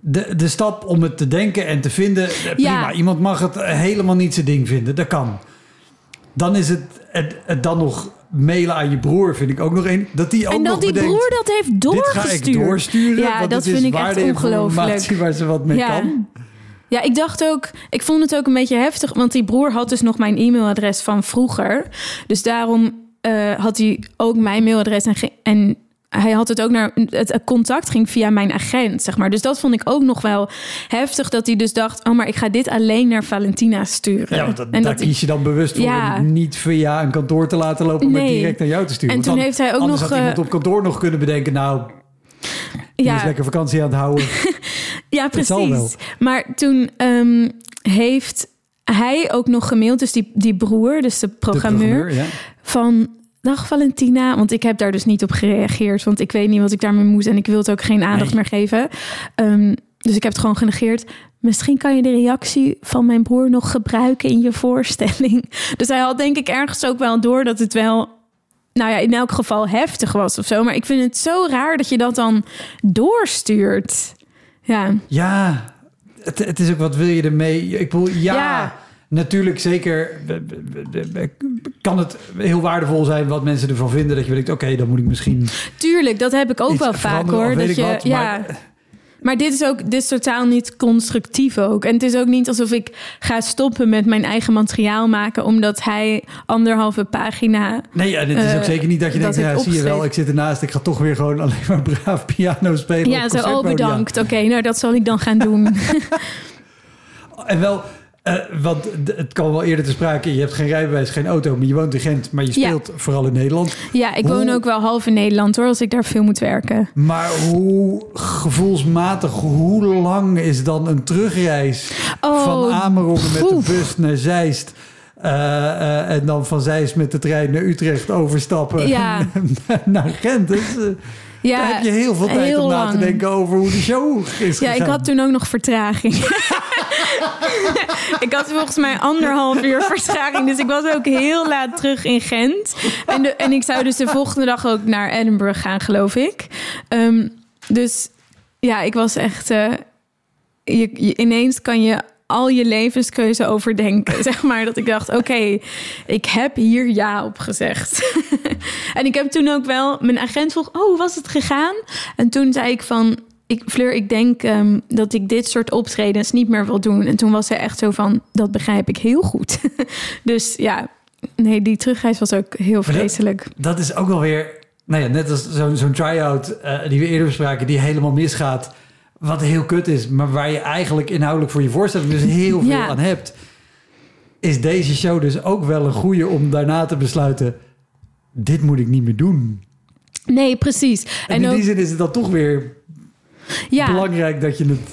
de, de stap om het te denken en te vinden. eh, Prima, iemand mag het helemaal niet zijn ding vinden. Dat kan. Dan is het, het, het dan nog mailen aan je broer, vind ik ook nog één. Dat die ook En nog dat die bedenkt, broer dat heeft dit ga ik doorgestuurd. doorsturen. Ja, want dat vind ik echt ongelooflijk. *laughs* waar ze wat mee Ja. kan. Ja, ik dacht ook, ik vond het ook een beetje heftig, want die broer had dus nog mijn e-mailadres van vroeger. Dus daarom eh, had hij ook mijn mailadres en, en hij had het ook naar het contact ging via mijn agent, zeg maar. Dus dat vond ik ook nog wel heftig dat hij dus dacht, oh, maar ik ga dit alleen naar Valentina sturen. Ja, want dat, en daar dat kies je dan bewust voor Ja. om niet via een kantoor te laten lopen, maar direct naar jou te sturen. En Want toen dan- heeft hij ook nog, had iemand eh, op kantoor nog kunnen bedenken, nou, die is ja, lekker vakantie aan het houden. *laughs* Ja, precies. Maar toen ehm, heeft hij ook nog gemaild, dus die, die broer, dus de De programmeur, ja. van dag Valentina. Want ik heb daar dus niet op gereageerd, want ik weet niet wat ik daarmee moet en ik wil het ook geen aandacht Nee. meer geven. Ehm, dus ik heb het gewoon genegeerd. Misschien kan je de reactie van mijn broer nog gebruiken in je voorstelling. *laughs* Dus hij had denk ik ergens ook wel door dat het wel, nou ja, in elk geval heftig was of zo. Maar ik vind het zo raar dat je dat dan doorstuurt. Ja. Ja, het, het is ook wat wil je ermee? Ik bedoel, ja, Ja. Natuurlijk zeker kan het heel waardevol zijn wat mensen ervan vinden. Dat je denkt, oké, dan moet ik misschien Tuurlijk, dat heb ik ook wel vaak hoor. Dat je, wat, ja. maar- Maar dit is ook dit is totaal niet constructief ook. En het is ook niet alsof ik ga stoppen met mijn eigen materiaal maken, omdat hij anderhalve pagina. Nee, en het is ook Eh, zeker niet dat je denkt, ja, zie je wel, ik zit ernaast, ik ga toch weer gewoon alleen maar braaf piano spelen. Ja, zo, oh bedankt. Oké, nou dat zal ik dan gaan doen. *laughs* En wel, eh, want het kwam wel eerder te sprake, je hebt geen rijbewijs, geen auto, maar je woont in Gent, maar je Ja. speelt vooral in Nederland. ja, ik Hoe- woon ook wel half in Nederland hoor, als ik daar veel moet werken. Maar hoe gevoelsmatig, hoe lang is dan een terugreis Oh, van Amerongen met de bus naar Zeist? eh, eh, en dan van Zeist met de trein naar Utrecht overstappen Ja. *laughs* naar Gent. Dus, Ja, daar heb je heel veel tijd heel om na te denken over hoe de show is Ja, ik gegaan. had toen ook nog vertraging. *laughs* ik had volgens mij anderhalf uur vertraging. Dus ik was ook heel laat terug in Gent. En, en ik zou dus de volgende dag ook naar Edinburgh gaan, geloof ik. Ehm, dus ja, ik was echt... eh, ineens kan je al je levenskeuze overdenken. *laughs* Zeg maar dat ik dacht, oké, ik heb hier ja op gezegd. *laughs* en ik heb toen ook wel, mijn agent vroeg, oh, hoe was het gegaan? En toen zei ik van, ik, Fleur, ik denk ehm, dat ik dit soort optredens niet meer wil doen. En toen was hij echt zo van, dat begrijp ik heel goed. *laughs* dus ja, nee, die terugreis was ook heel vreselijk. Dat is ook wel weer, nou ja, net als zo'n zo'n try-out eh, die we eerder bespraken, die helemaal misgaat. Wat heel kut is, maar waar je eigenlijk inhoudelijk voor je voorstelling dus *laughs* heel veel Ja. aan hebt. Is deze show dus ook wel een goede om daarna te besluiten, dit moet ik niet meer doen. Nee, precies. En, En in ook, die zin is het dan toch weer ja, belangrijk dat je het...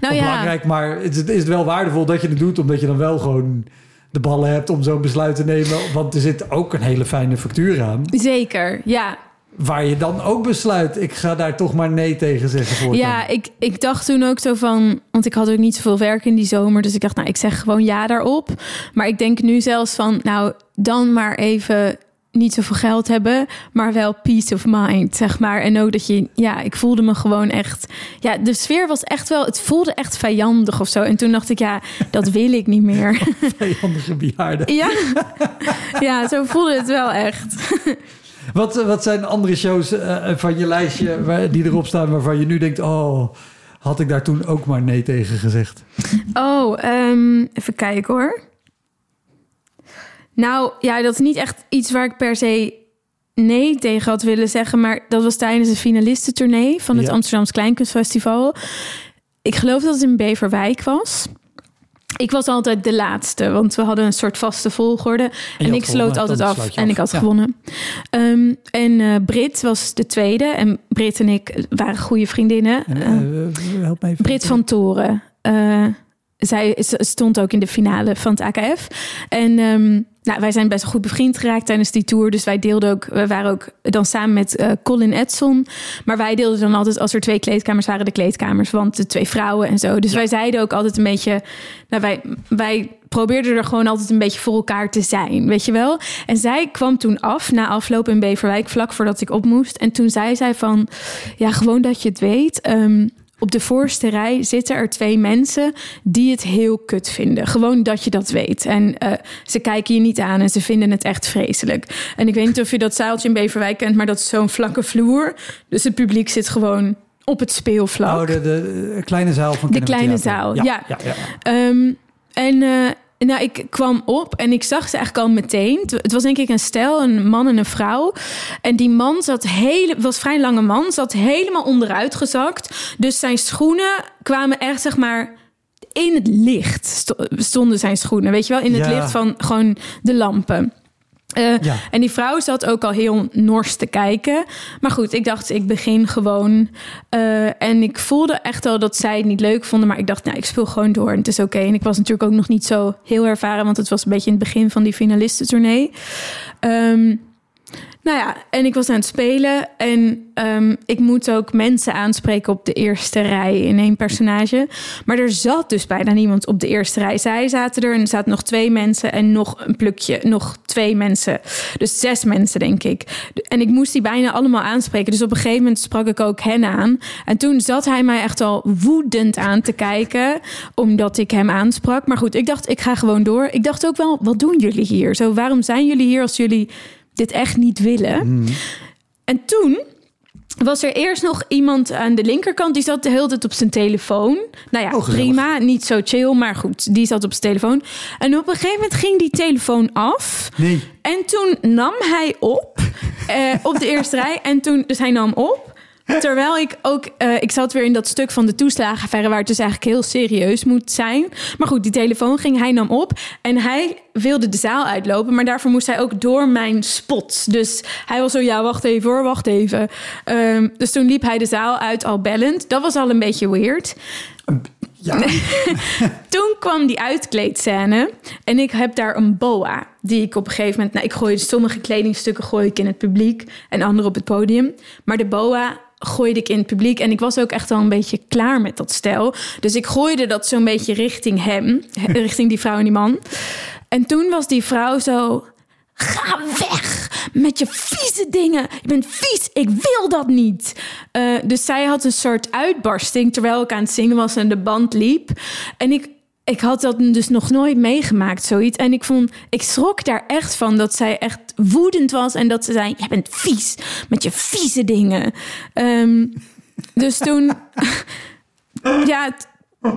nou ja. Belangrijk, maar het is, is het wel waardevol dat je het doet... omdat je dan wel gewoon de ballen hebt om zo'n besluit te nemen. Want er zit ook een hele fijne factuur aan. Zeker, ja. Waar je dan ook besluit, ik ga daar toch maar nee tegen zeggen voor. Ja, ik, ik dacht toen ook zo van... Want ik had ook niet zoveel werk in die zomer. Dus ik dacht, nou, ik zeg gewoon ja daarop. Maar ik denk nu zelfs van... Nou, dan maar even niet zoveel geld hebben... maar wel peace of mind, zeg maar. En ook dat je... Ja, ik voelde me gewoon echt... Ja, de sfeer was echt wel... Het voelde echt vijandig of zo. En toen dacht ik, ja, dat wil ik niet meer. *laughs* Vijandige bejaarden. ja. ja, zo voelde het wel echt. Wat, wat zijn andere shows eh, van je lijstje waar, die erop staan... waarvan je nu denkt, oh, had ik daar toen ook maar nee tegen gezegd? Oh, ehm, even kijken hoor. Nou, ja, dat is niet echt iets waar ik per se nee tegen had willen zeggen. Maar dat was tijdens de finalistentournee van het Ja. Amsterdams Kleinkunstfestival. Ik geloof dat het in Beverwijk was. Ik was altijd de laatste, want we hadden een soort vaste volgorde. En, ik sloot altijd af en ik had Ja. gewonnen. Ehm, en eh Brit was de tweede. En Brit en ik waren goede vriendinnen. En, Eh, eh, help me even. Brit van Toren. Zij stond ook in de finale van het AKF. En ehm, nou, wij zijn best goed bevriend geraakt tijdens die tour. Dus wij deelden ook, we waren ook dan samen met eh, Colin Edson. Maar wij deelden dan altijd, als er twee kleedkamers waren, de kleedkamers. Want de twee vrouwen en zo. Dus wij zeiden ook altijd een beetje. Nou, wij, wij probeerden er gewoon altijd een beetje voor elkaar te zijn. Weet je wel? En zij kwam toen af, na afloop in Beverwijk, vlak voordat ik op moest. En toen zei zij van, ja, gewoon dat je het weet. ehm, op de voorste rij zitten er twee mensen die het heel kut vinden. Gewoon dat je dat weet. En eh, ze kijken je niet aan en ze vinden het echt vreselijk. En ik weet niet of je dat zaaltje in Beverwijk kent, maar dat is zo'n vlakke vloer. Dus het publiek zit gewoon op het speelvlak. Oh, de, de kleine zaal van De kleine zaal, ja. ja. ja, ja. Ehm, en eh, nou, ik kwam op en ik zag ze eigenlijk al meteen. Het- was denk ik een stel, een man en een vrouw. En die man zat hele, was vrij lange man, zat helemaal onderuit gezakt. Dus zijn schoenen kwamen echt, zeg maar, in het licht sto- stonden zijn schoenen. Weet je wel, in het Ja. licht van gewoon de lampen. Eh, Ja. En die vrouw zat ook al heel nors te kijken. Maar goed, ik dacht, ik begin gewoon. Eh, en ik voelde echt al dat zij het niet leuk vonden. Maar ik dacht, nou, ik speel gewoon door en het is oké. En ik was natuurlijk ook nog niet zo heel ervaren... want het was een beetje in het begin van die finalistentournee. Ehm nou ja, en ik was aan het spelen en ehm, ik moet ook mensen aanspreken op de eerste rij in één personage. Maar er zat dus bijna niemand op de eerste rij. Zij zaten er en er zaten nog twee mensen en nog een plukje, nog twee mensen. Dus zes mensen, denk ik. En ik moest die bijna allemaal aanspreken. Dus op een gegeven moment sprak ik ook hen aan. En toen zat hij mij echt al woedend aan te kijken, omdat ik hem aansprak. Maar goed, ik dacht, ik ga gewoon door. Ik dacht ook wel, wat doen jullie hier? Zo, waarom zijn jullie hier als jullie dit echt niet willen. En toen was er eerst nog iemand aan de linkerkant die zat de hele tijd op zijn telefoon. Nou ja, Oh, prima, niet zo chill, maar goed, die zat op zijn telefoon. En op een gegeven moment ging die telefoon af. Nee. En toen nam hij op eh, op de eerste rij. En toen, dus hij nam op. Terwijl ik ook, eh, ik zat weer in dat stuk van de toeslagenaffaire waar het dus eigenlijk heel serieus moet zijn. Maar goed, die telefoon ging, hij nam op en hij wilde de zaal uitlopen, maar daarvoor moest hij ook door mijn spot. Dus hij was zo, ja, wacht even hoor, wacht even. Ehm, dus toen liep hij de zaal uit al bellend. Dat was al een beetje weird. Ja. *laughs* Toen kwam die uitkleedscène en ik heb daar een boa die ik op een gegeven moment, nou, ik gooi sommige kledingstukken gooi ik in het publiek en andere op het podium, maar de boa gooide ik in het publiek en ik was ook echt al een beetje klaar met dat stijl, dus ik gooide dat zo'n beetje richting hem, *laughs* richting die vrouw en die man. En toen was die vrouw zo, Ga weg met je vieze dingen. Je bent vies. Ik wil dat niet. Eh, dus zij had een soort uitbarsting terwijl ik aan het zingen was en de band liep. En ik, ik had dat dus nog nooit meegemaakt, zoiets. En ik vond, ik schrok daar echt van dat zij echt woedend was en dat ze zei: Jij bent vies met je vieze dingen. Ehm, dus toen, *laughs* ja,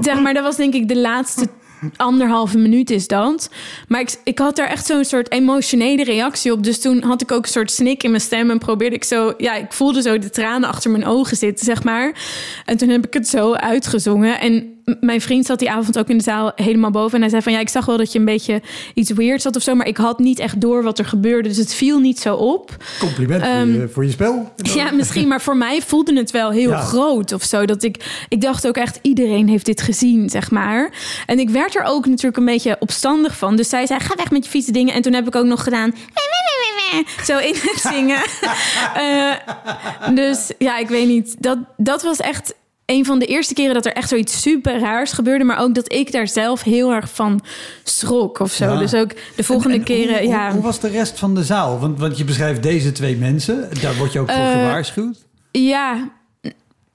zeg maar, dat was denk ik de laatste anderhalve minuut is dat. Maar ik, ik had daar echt zo'n soort emotionele reactie op. Dus toen had ik ook een soort snik in mijn stem en probeerde ik zo... Ja, ik voelde zo de tranen achter mijn ogen zitten, zeg maar. En toen heb ik het zo uitgezongen. En mijn vriend zat die avond ook in de zaal helemaal boven. En hij zei van, ja, ik zag wel dat je een beetje iets weird zat of zo. Maar ik had niet echt door wat er gebeurde. Dus het viel niet zo op. Compliment voor, Ehm, je, voor je spel. Ja, misschien, maar voor mij voelde het wel heel Ja. groot of zo. Dat ik, ik dacht ook echt, iedereen heeft dit gezien, zeg maar. En ik werd er ook natuurlijk een beetje opstandig van. Dus zij zei, ga weg met je vieze dingen. En toen heb ik ook nog gedaan, zo in het zingen. *laughs* Eh, dus ja, ik weet niet. Dat, dat was echt een van de eerste keren dat er echt zoiets super raars gebeurde. Maar ook dat ik daar zelf heel erg van schrok of zo. Ja. Dus ook de volgende En- en keren, hoe, ja. Hoe, hoe was de rest van de zaal? Want, want je beschrijft deze twee mensen. Daar word je ook voor Eh, gewaarschuwd. Ja,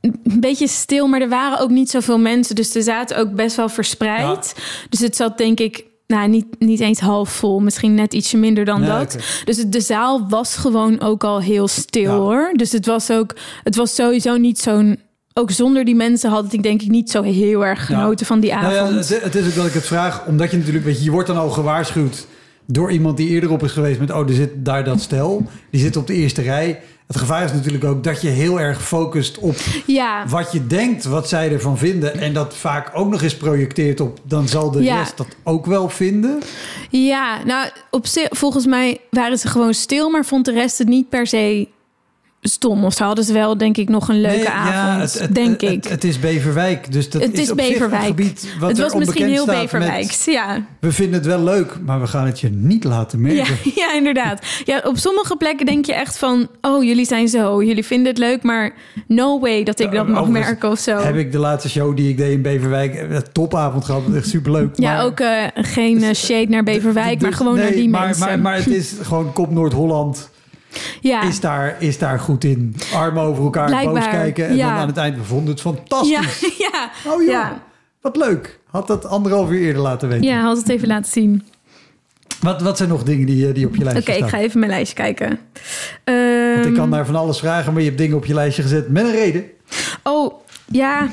een beetje stil, maar er waren ook niet zoveel mensen. Dus er zaten ook best wel verspreid. Dus het zat denk ik, nou niet, niet eens half vol. Misschien net ietsje minder dan dat. Dus het- de zaal was gewoon ook al heel stil Ja. hoor. Dus het was ook, het was sowieso niet zo'n... Ook zonder die mensen had ik denk ik niet zo heel erg Ja. genoten van die Nou avond. ja, het, is ook dat ik het vraag, omdat je natuurlijk, weet je, je wordt dan al gewaarschuwd door iemand die eerder op is geweest met, oh, er zit daar dat stel, die zit op de eerste rij. Het gevaar is natuurlijk ook dat je heel erg focust op ja. wat je denkt, wat zij ervan vinden. En dat vaak ook nog eens projecteert op, dan zal de Ja. rest dat ook wel vinden. Ja, nou, op volgens mij waren ze gewoon stil, maar vond de rest het niet per se stom. Of ze hadden ze wel, denk ik, nog een leuke Nee, avond. het, het- denk het- ik. Het, is Beverwijk, dus dat Het is, is op zich Beverwijk. een gebied wat het was misschien heel met- Beverwijks. Ja. we vinden het wel leuk, maar we gaan het je niet laten Ja, merken. *laughs* ja, inderdaad. Ja, op sommige plekken denk je echt van... oh, jullie zijn zo, jullie vinden het leuk... maar no way dat ik dat mag merken of zo. Heb ik de laatste show die ik deed in Beverwijk, een topavond gehad, echt superleuk. Ja, maar- ook eh, geen eh, shade naar Beverwijk... maar Dus- gewoon nee, naar die maar, mensen. Maar, maar het is gewoon Kop Noord-Holland ja. is, daar, is daar goed in. Armen over elkaar, boos Blijkbaar, kijken. En ja. dan aan het eind, we vonden het fantastisch. ja, *laughs* ja, Oh ja, wat leuk. Had dat anderhalf uur eerder laten weten. ja, had het even laten zien. Wat, wat zijn nog dingen die, eh, die op je Oké, lijstje ik staan? ga even mijn lijstje kijken. Want ik kan Ehm, daar van alles vragen, maar je hebt dingen op je lijstje gezet met een reden. Oh, ja.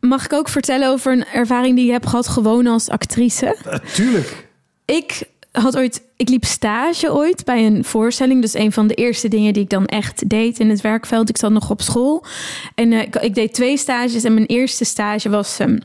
Mag ik ook vertellen over een ervaring die ik heb gehad gewoon als actrice? Uh, tuurlijk. Ik had ooit, ik liep stage ooit bij een voorstelling. Dus een van de eerste dingen die ik dan echt deed in het werkveld. Ik zat nog op school en eh, ik, deed twee stages. En mijn eerste stage was. ehm,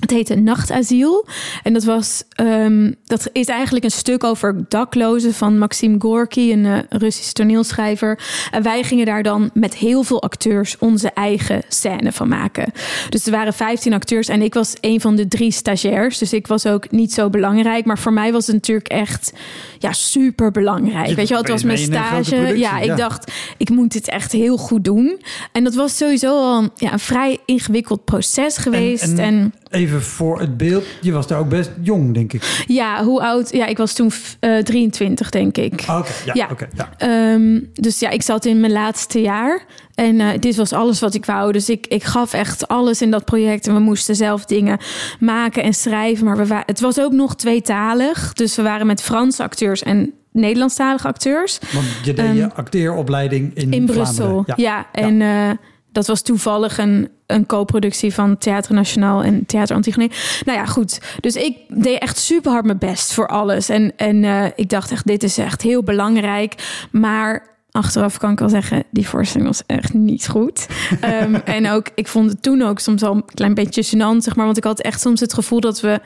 het heette Nachtasiel. En dat, was, ehm, dat is eigenlijk een stuk over daklozen van Maxim Gorky, een uh, Russisch toneelschrijver. En wij gingen daar dan met heel veel acteurs onze eigen scène van maken. Dus er waren 15 acteurs en ik was een van de drie stagiairs. Dus ik was ook niet zo belangrijk. Maar voor mij was het natuurlijk echt ja, super belangrijk. Je- Weet je wel, het was mijn stage. Ja, ik dacht, ik moet dit echt heel goed doen. En dat was sowieso al ja, een vrij ingewikkeld proces geweest. en- en Even voor het beeld. Je was daar ook best jong, denk ik. ja, hoe oud? Ja, ik was toen eh 23, denk ik. Ah, Oké, ja, Ja. oké. ja. Ehm, dus ja, ik zat in mijn laatste jaar. En eh, dit was alles wat ik wou. Dus ik, ik gaf echt alles in dat project. En we moesten zelf dingen maken en schrijven. Maar we het was ook nog tweetalig. Dus we waren met Franse acteurs en Nederlandstalige acteurs. Want je deed Ehm, je acteeropleiding in, In. Brussel. Ja, en eh, dat was toevallig een, een co-productie van Theater Nationaal en Theater Antigone. Nou ja, goed. Dus ik deed echt super hard mijn best voor alles. En, en eh, ik dacht echt, dit is echt heel belangrijk. Maar achteraf kan ik wel zeggen, die voorstelling was echt niet goed. *laughs* Ehm, en ook, ik vond het toen ook soms al een klein beetje gênant, zeg maar. Want ik had echt soms het gevoel dat we,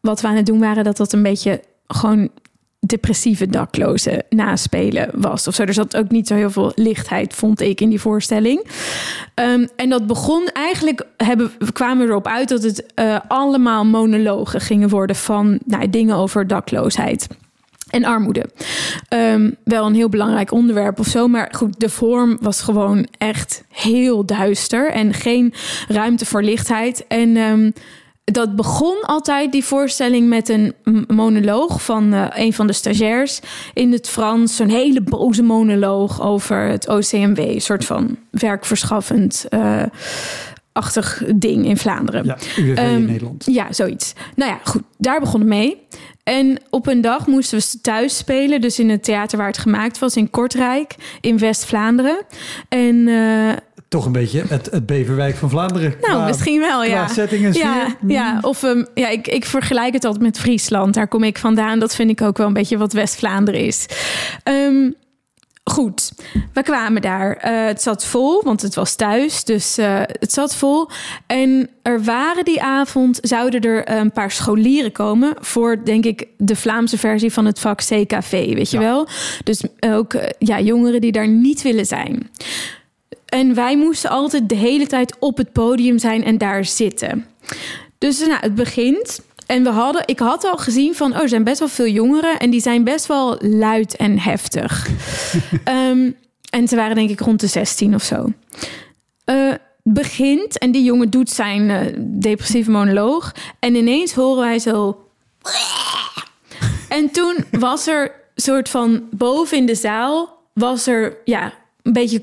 wat we aan het doen waren, dat dat een beetje gewoon depressieve daklozen naspelen was of zo. Er zat ook niet zo heel veel lichtheid, vond ik, in die voorstelling. Ehm, en dat begon eigenlijk, hebben, we kwamen erop uit dat het eh, allemaal monologen gingen worden van nou, dingen over dakloosheid. En armoede. Ehm, wel een heel belangrijk onderwerp of zo. Maar goed, de vorm was gewoon echt heel duister. En geen ruimte voor lichtheid. En ehm, dat begon altijd, die voorstelling, met een monoloog van eh, een van de stagiairs in het Frans. Zo'n hele boze monoloog over het OCMW. Een soort van werkverschaffend eh, achtig ding in Vlaanderen. Ja, UWV in Ehm, Nederland. Ja, zoiets. Nou ja, goed. Daar begon het mee. En op een dag moesten we thuis spelen. Dus in het theater waar het gemaakt was. In Kortrijk, in West-Vlaanderen. En eh, Toch een beetje het, het Beverwijk van Vlaanderen. nou, qua- misschien wel, qua ja. setting en Ja, sfeer. Mm. ja, of ehm, ja, ik, ik vergelijk het altijd met Friesland. Daar kom ik vandaan. Dat vind ik ook wel een beetje wat West-Vlaanderen is. Ehm, goed, we kwamen daar. Eh, het zat vol, want het was thuis. Dus eh, het zat vol. En er waren die avond, zouden er een paar scholieren komen... voor, denk ik, de Vlaamse versie van het vak CKV, weet je Ja. wel? Dus ook eh, ja, jongeren die daar niet willen zijn. En wij moesten altijd de hele tijd op het podium zijn en daar zitten. Dus nou, het begint. En we hadden, ik had al gezien van, oh, er zijn best wel veel jongeren en die zijn best wel luid en heftig. *laughs* Ehm, en ze waren denk ik rond de 16 of zo. Het begint en die jongen doet zijn eh, depressieve monoloog. En ineens horen wij zo. En toen was er soort van boven in de zaal was er ja een beetje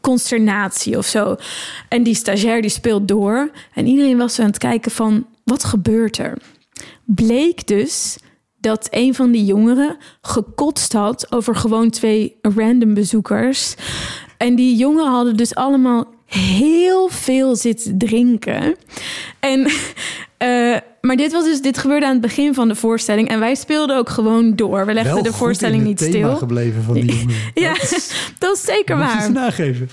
consternatie of zo. En die stagiair die speelt door en iedereen was aan het kijken van wat gebeurt er? Bleek dus dat een van die jongeren gekotst had over gewoon twee random bezoekers. En die jongeren hadden dus allemaal heel veel zitten drinken. En, eh, maar dit, was dus, dit gebeurde aan het begin van de voorstelling. En wij speelden ook gewoon door. We legden Wel de voorstelling in niet stil. gebleven van die *laughs* jongen. Ja, dat is zeker waar. ze nageven.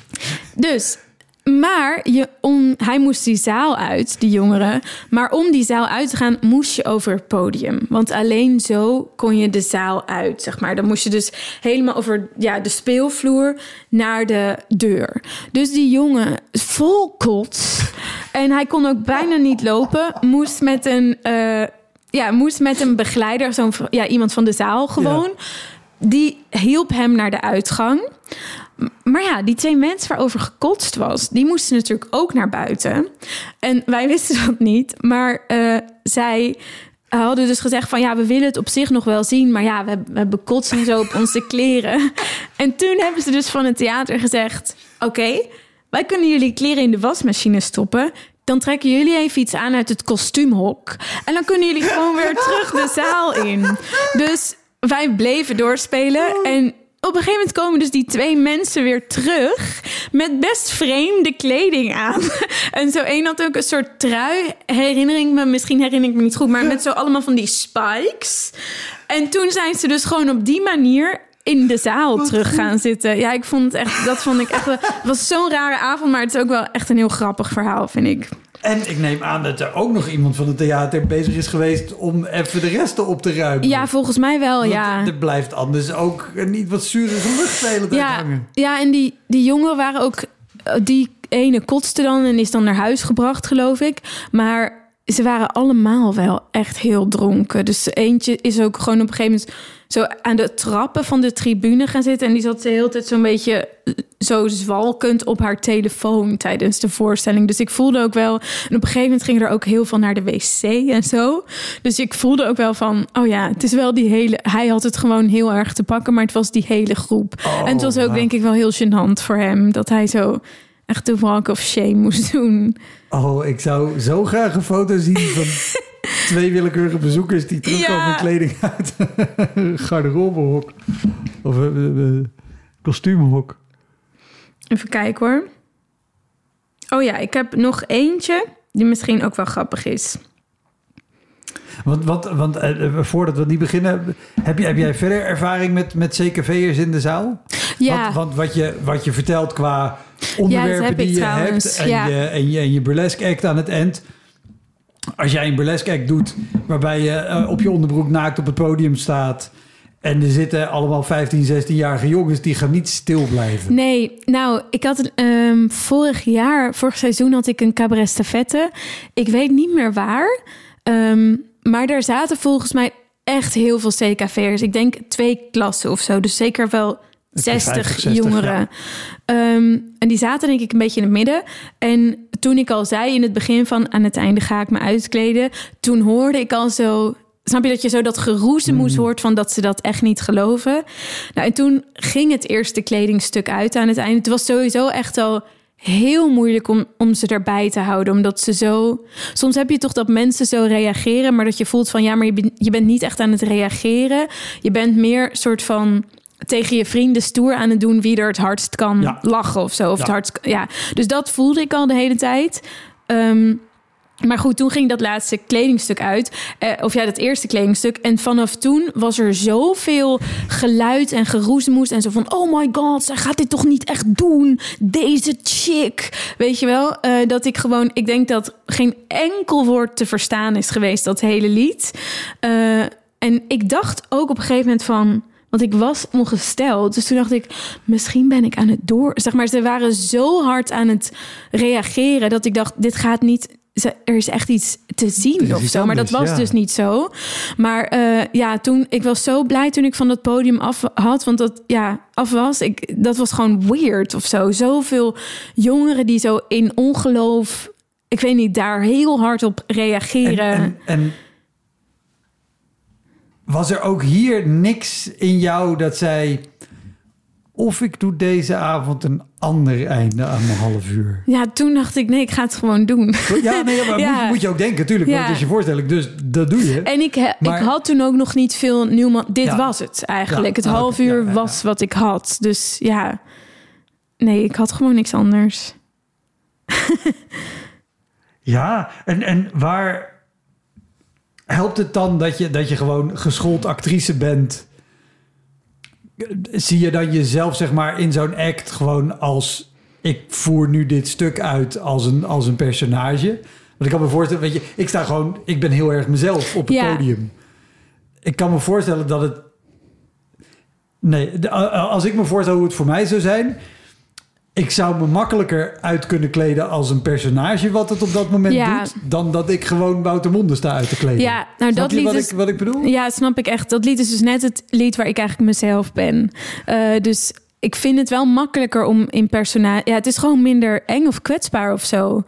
Dus Maar je, om, hij moest die zaal uit, die jongeren. Maar om die zaal uit te gaan, moest je over het podium. Want alleen zo kon je de zaal uit, zeg maar. Dan moest je dus helemaal over ja, de speelvloer naar de deur. Dus die jongen, vol kots. En hij kon ook bijna niet lopen. Moest met een, eh, ja, moest met een begeleider, zo'n ja, iemand van de zaal gewoon. Die hielp hem naar de uitgang. Maar ja, die twee mensen waarover gekotst was, die moesten natuurlijk ook naar buiten. En wij wisten dat niet. Maar uh, zij hadden dus gezegd van ja, we willen het op zich nog wel zien. Maar ja, we, we hebben zo op onze *laughs* kleren. En toen hebben ze dus van het theater gezegd: Oké, wij kunnen jullie kleren in de wasmachine stoppen. Dan trekken jullie even iets aan uit het kostuumhok. En dan kunnen jullie gewoon weer terug de zaal in. Dus wij bleven doorspelen. En op een gegeven moment komen dus die twee mensen weer terug met best vreemde kleding aan. *laughs* En zo één had ook een soort trui, herinnering me, misschien herinner ik me niet goed, maar met zo allemaal van die spikes. En toen zijn ze dus gewoon op die manier in de zaal terug gaan zitten. Ja, ik vond het echt, dat vond ik echt, het was zo'n rare avond, maar het is ook wel echt een heel grappig verhaal, vind ik. En ik neem aan dat er ook nog iemand van het theater bezig is geweest om even de resten op te ruimen. Ja, volgens mij wel, Want ja. Er blijft anders ook niet wat zure lucht de hele tijd Ja, hangen. ja, en die, die jongen waren ook... Die ene kotste dan en is dan naar huis gebracht, geloof ik. Maar ze waren allemaal wel echt heel dronken. Dus eentje is ook gewoon op een gegeven moment... zo aan de trappen van de tribune gaan zitten. En die zat de hele tijd zo'n beetje zo zwalkend op haar telefoon tijdens de voorstelling. Dus ik voelde ook wel... En op een gegeven moment ging er ook heel veel naar de wc en zo. Dus ik voelde ook wel van... Oh ja, het is wel die hele... Hij had het gewoon heel erg te pakken, maar het was die hele groep. Oh, en het was ook denk ik wel heel gênant voor hem... dat hij zo echt de walk of shame moest doen. Oh, ik zou zo graag een foto zien van *laughs* twee willekeurige bezoekers die terugkomen Ja. kleding uit een garderobehok. Of een uh, kostuumhok. Even kijken hoor. Oh ja, ik heb nog eentje die misschien ook wel grappig is. Want, want, want eh, eh, voordat we niet beginnen, heb, je, heb jij verder ervaring met, met CKV'ers in de zaal? Ja, Want, want wat, je, wat je vertelt qua onderwerpen die je trouwens, hebt en, ja. je, en, je, en je burlesque act aan het eind. Als jij een burlesque act doet waarbij je eh, op je onderbroek naakt op het podium staat... en er zitten allemaal 15, 16-jarige jongens die gaan niet stil blijven. Nee, nou, ik had ehm, vorig jaar, vorig seizoen had ik een cabaret stafette. Ik weet niet meer waar. Ehm, maar daar zaten volgens mij echt heel veel CKV'ers. Ik denk twee klassen of zo. Dus zeker wel 60, 50, 60, jongeren. ja. Ehm, en die zaten denk ik een beetje in het midden. En toen ik al zei in het begin van aan het einde ga ik me uitkleden. Toen hoorde ik al zo... Snap je dat je zo dat geroezemoes hoort van dat ze dat echt niet geloven? Nou, en toen ging het eerste kledingstuk uit aan het einde. Het was sowieso echt al heel moeilijk om, om ze erbij te houden. Omdat ze zo... Soms heb je toch dat mensen zo reageren... maar dat je voelt van ja, maar je, bent- je bent niet echt aan het reageren. Je bent meer soort van tegen je vrienden stoer aan het doen... wie er het hardst kan Ja. lachen of zo. Of Ja. het hardst, ja. Dus dat voelde ik al de hele tijd. Ehm, maar goed, toen ging dat laatste kledingstuk uit. Eh, of ja, dat eerste kledingstuk. En vanaf toen was er zoveel geluid en geroezemoes. En zo van, oh my god, zij gaat dit toch niet echt doen? Deze chick. Weet je wel? Eh, dat ik gewoon, ik denk dat geen enkel woord te verstaan is geweest, dat hele lied. Eh, en ik dacht ook op een gegeven moment van... Want ik was ongesteld. Dus toen dacht ik, misschien ben ik aan het door. Zeg maar, ze waren zo hard aan het reageren dat ik dacht, dit gaat niet. Ze- Er is echt iets te zien of zo. Maar dat was ja. dus niet zo. Maar eh, ja, toen ik was zo blij toen ik van dat podium af had. Want dat ja, af was. Ik, dat was gewoon weird of zo. Zoveel jongeren die zo in ongeloof. Ik weet niet, daar heel hard op En, reageren. en, en was er ook hier niks in jou dat zei... of ik doe deze avond een ander einde aan mijn half uur? Ja, toen dacht ik, nee, ik ga het gewoon doen. Ja, nee, maar *laughs* Ja. Moet, moet je ook denken, natuurlijk. Want Ja. het is je voorstelling, dus dat doe je. En ik, Maar- ik had toen ook nog niet veel nieuw. Dit Ja. was het eigenlijk. Het ah, half uur was wat ik had. Dus ja, nee, ik had gewoon niks anders. *laughs* Ja, en, en waar helpt het dan dat je, dat je gewoon geschoold actrice bent? Zie je dan jezelf, zeg maar, in zo'n act gewoon als ik voer nu dit stuk uit als een, als een personage. Want ik kan me voorstellen, weet je, ik sta gewoon, ik ben heel erg mezelf op het Ja. podium. Ik kan me voorstellen dat het. Nee, de- als ik me voorstel hoe het voor mij zou zijn. Ik zou me makkelijker uit kunnen kleden als een personage wat het op dat moment Ja. doet. Dan dat ik gewoon Wouter Monde sta uit te kleden. Ja, nou Snap dat je lied wat, is... ik, wat ik bedoel? Ja, snap ik echt. Dat lied is dus net het lied waar ik eigenlijk mezelf ben. Eh, dus ik vind het wel makkelijker om in personage... Ja, het is gewoon minder eng of kwetsbaar of zo...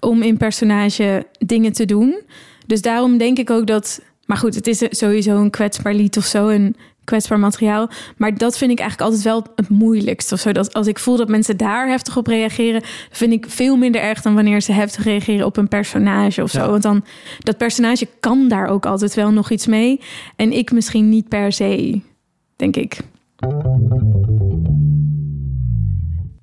om in personage dingen te doen. Dus daarom denk ik ook dat... Maar goed, het is sowieso een kwetsbaar lied of zo... kwetsbaar materiaal. Maar dat vind ik eigenlijk altijd wel het moeilijkst. Of zo. Dat als ik voel dat mensen daar heftig op reageren... vind ik veel minder erg dan wanneer ze heftig reageren op een personage of zo. Ja. Want dan, dat personage kan daar ook altijd wel nog iets mee. En ik misschien niet per se, denk ik.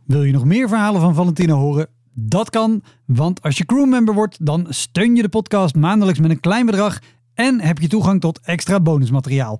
Wil je nog meer verhalen van Valentino horen? Dat kan, want als je crewmember wordt, dan steun je de podcast maandelijks met een klein bedrag en heb je toegang tot extra bonusmateriaal.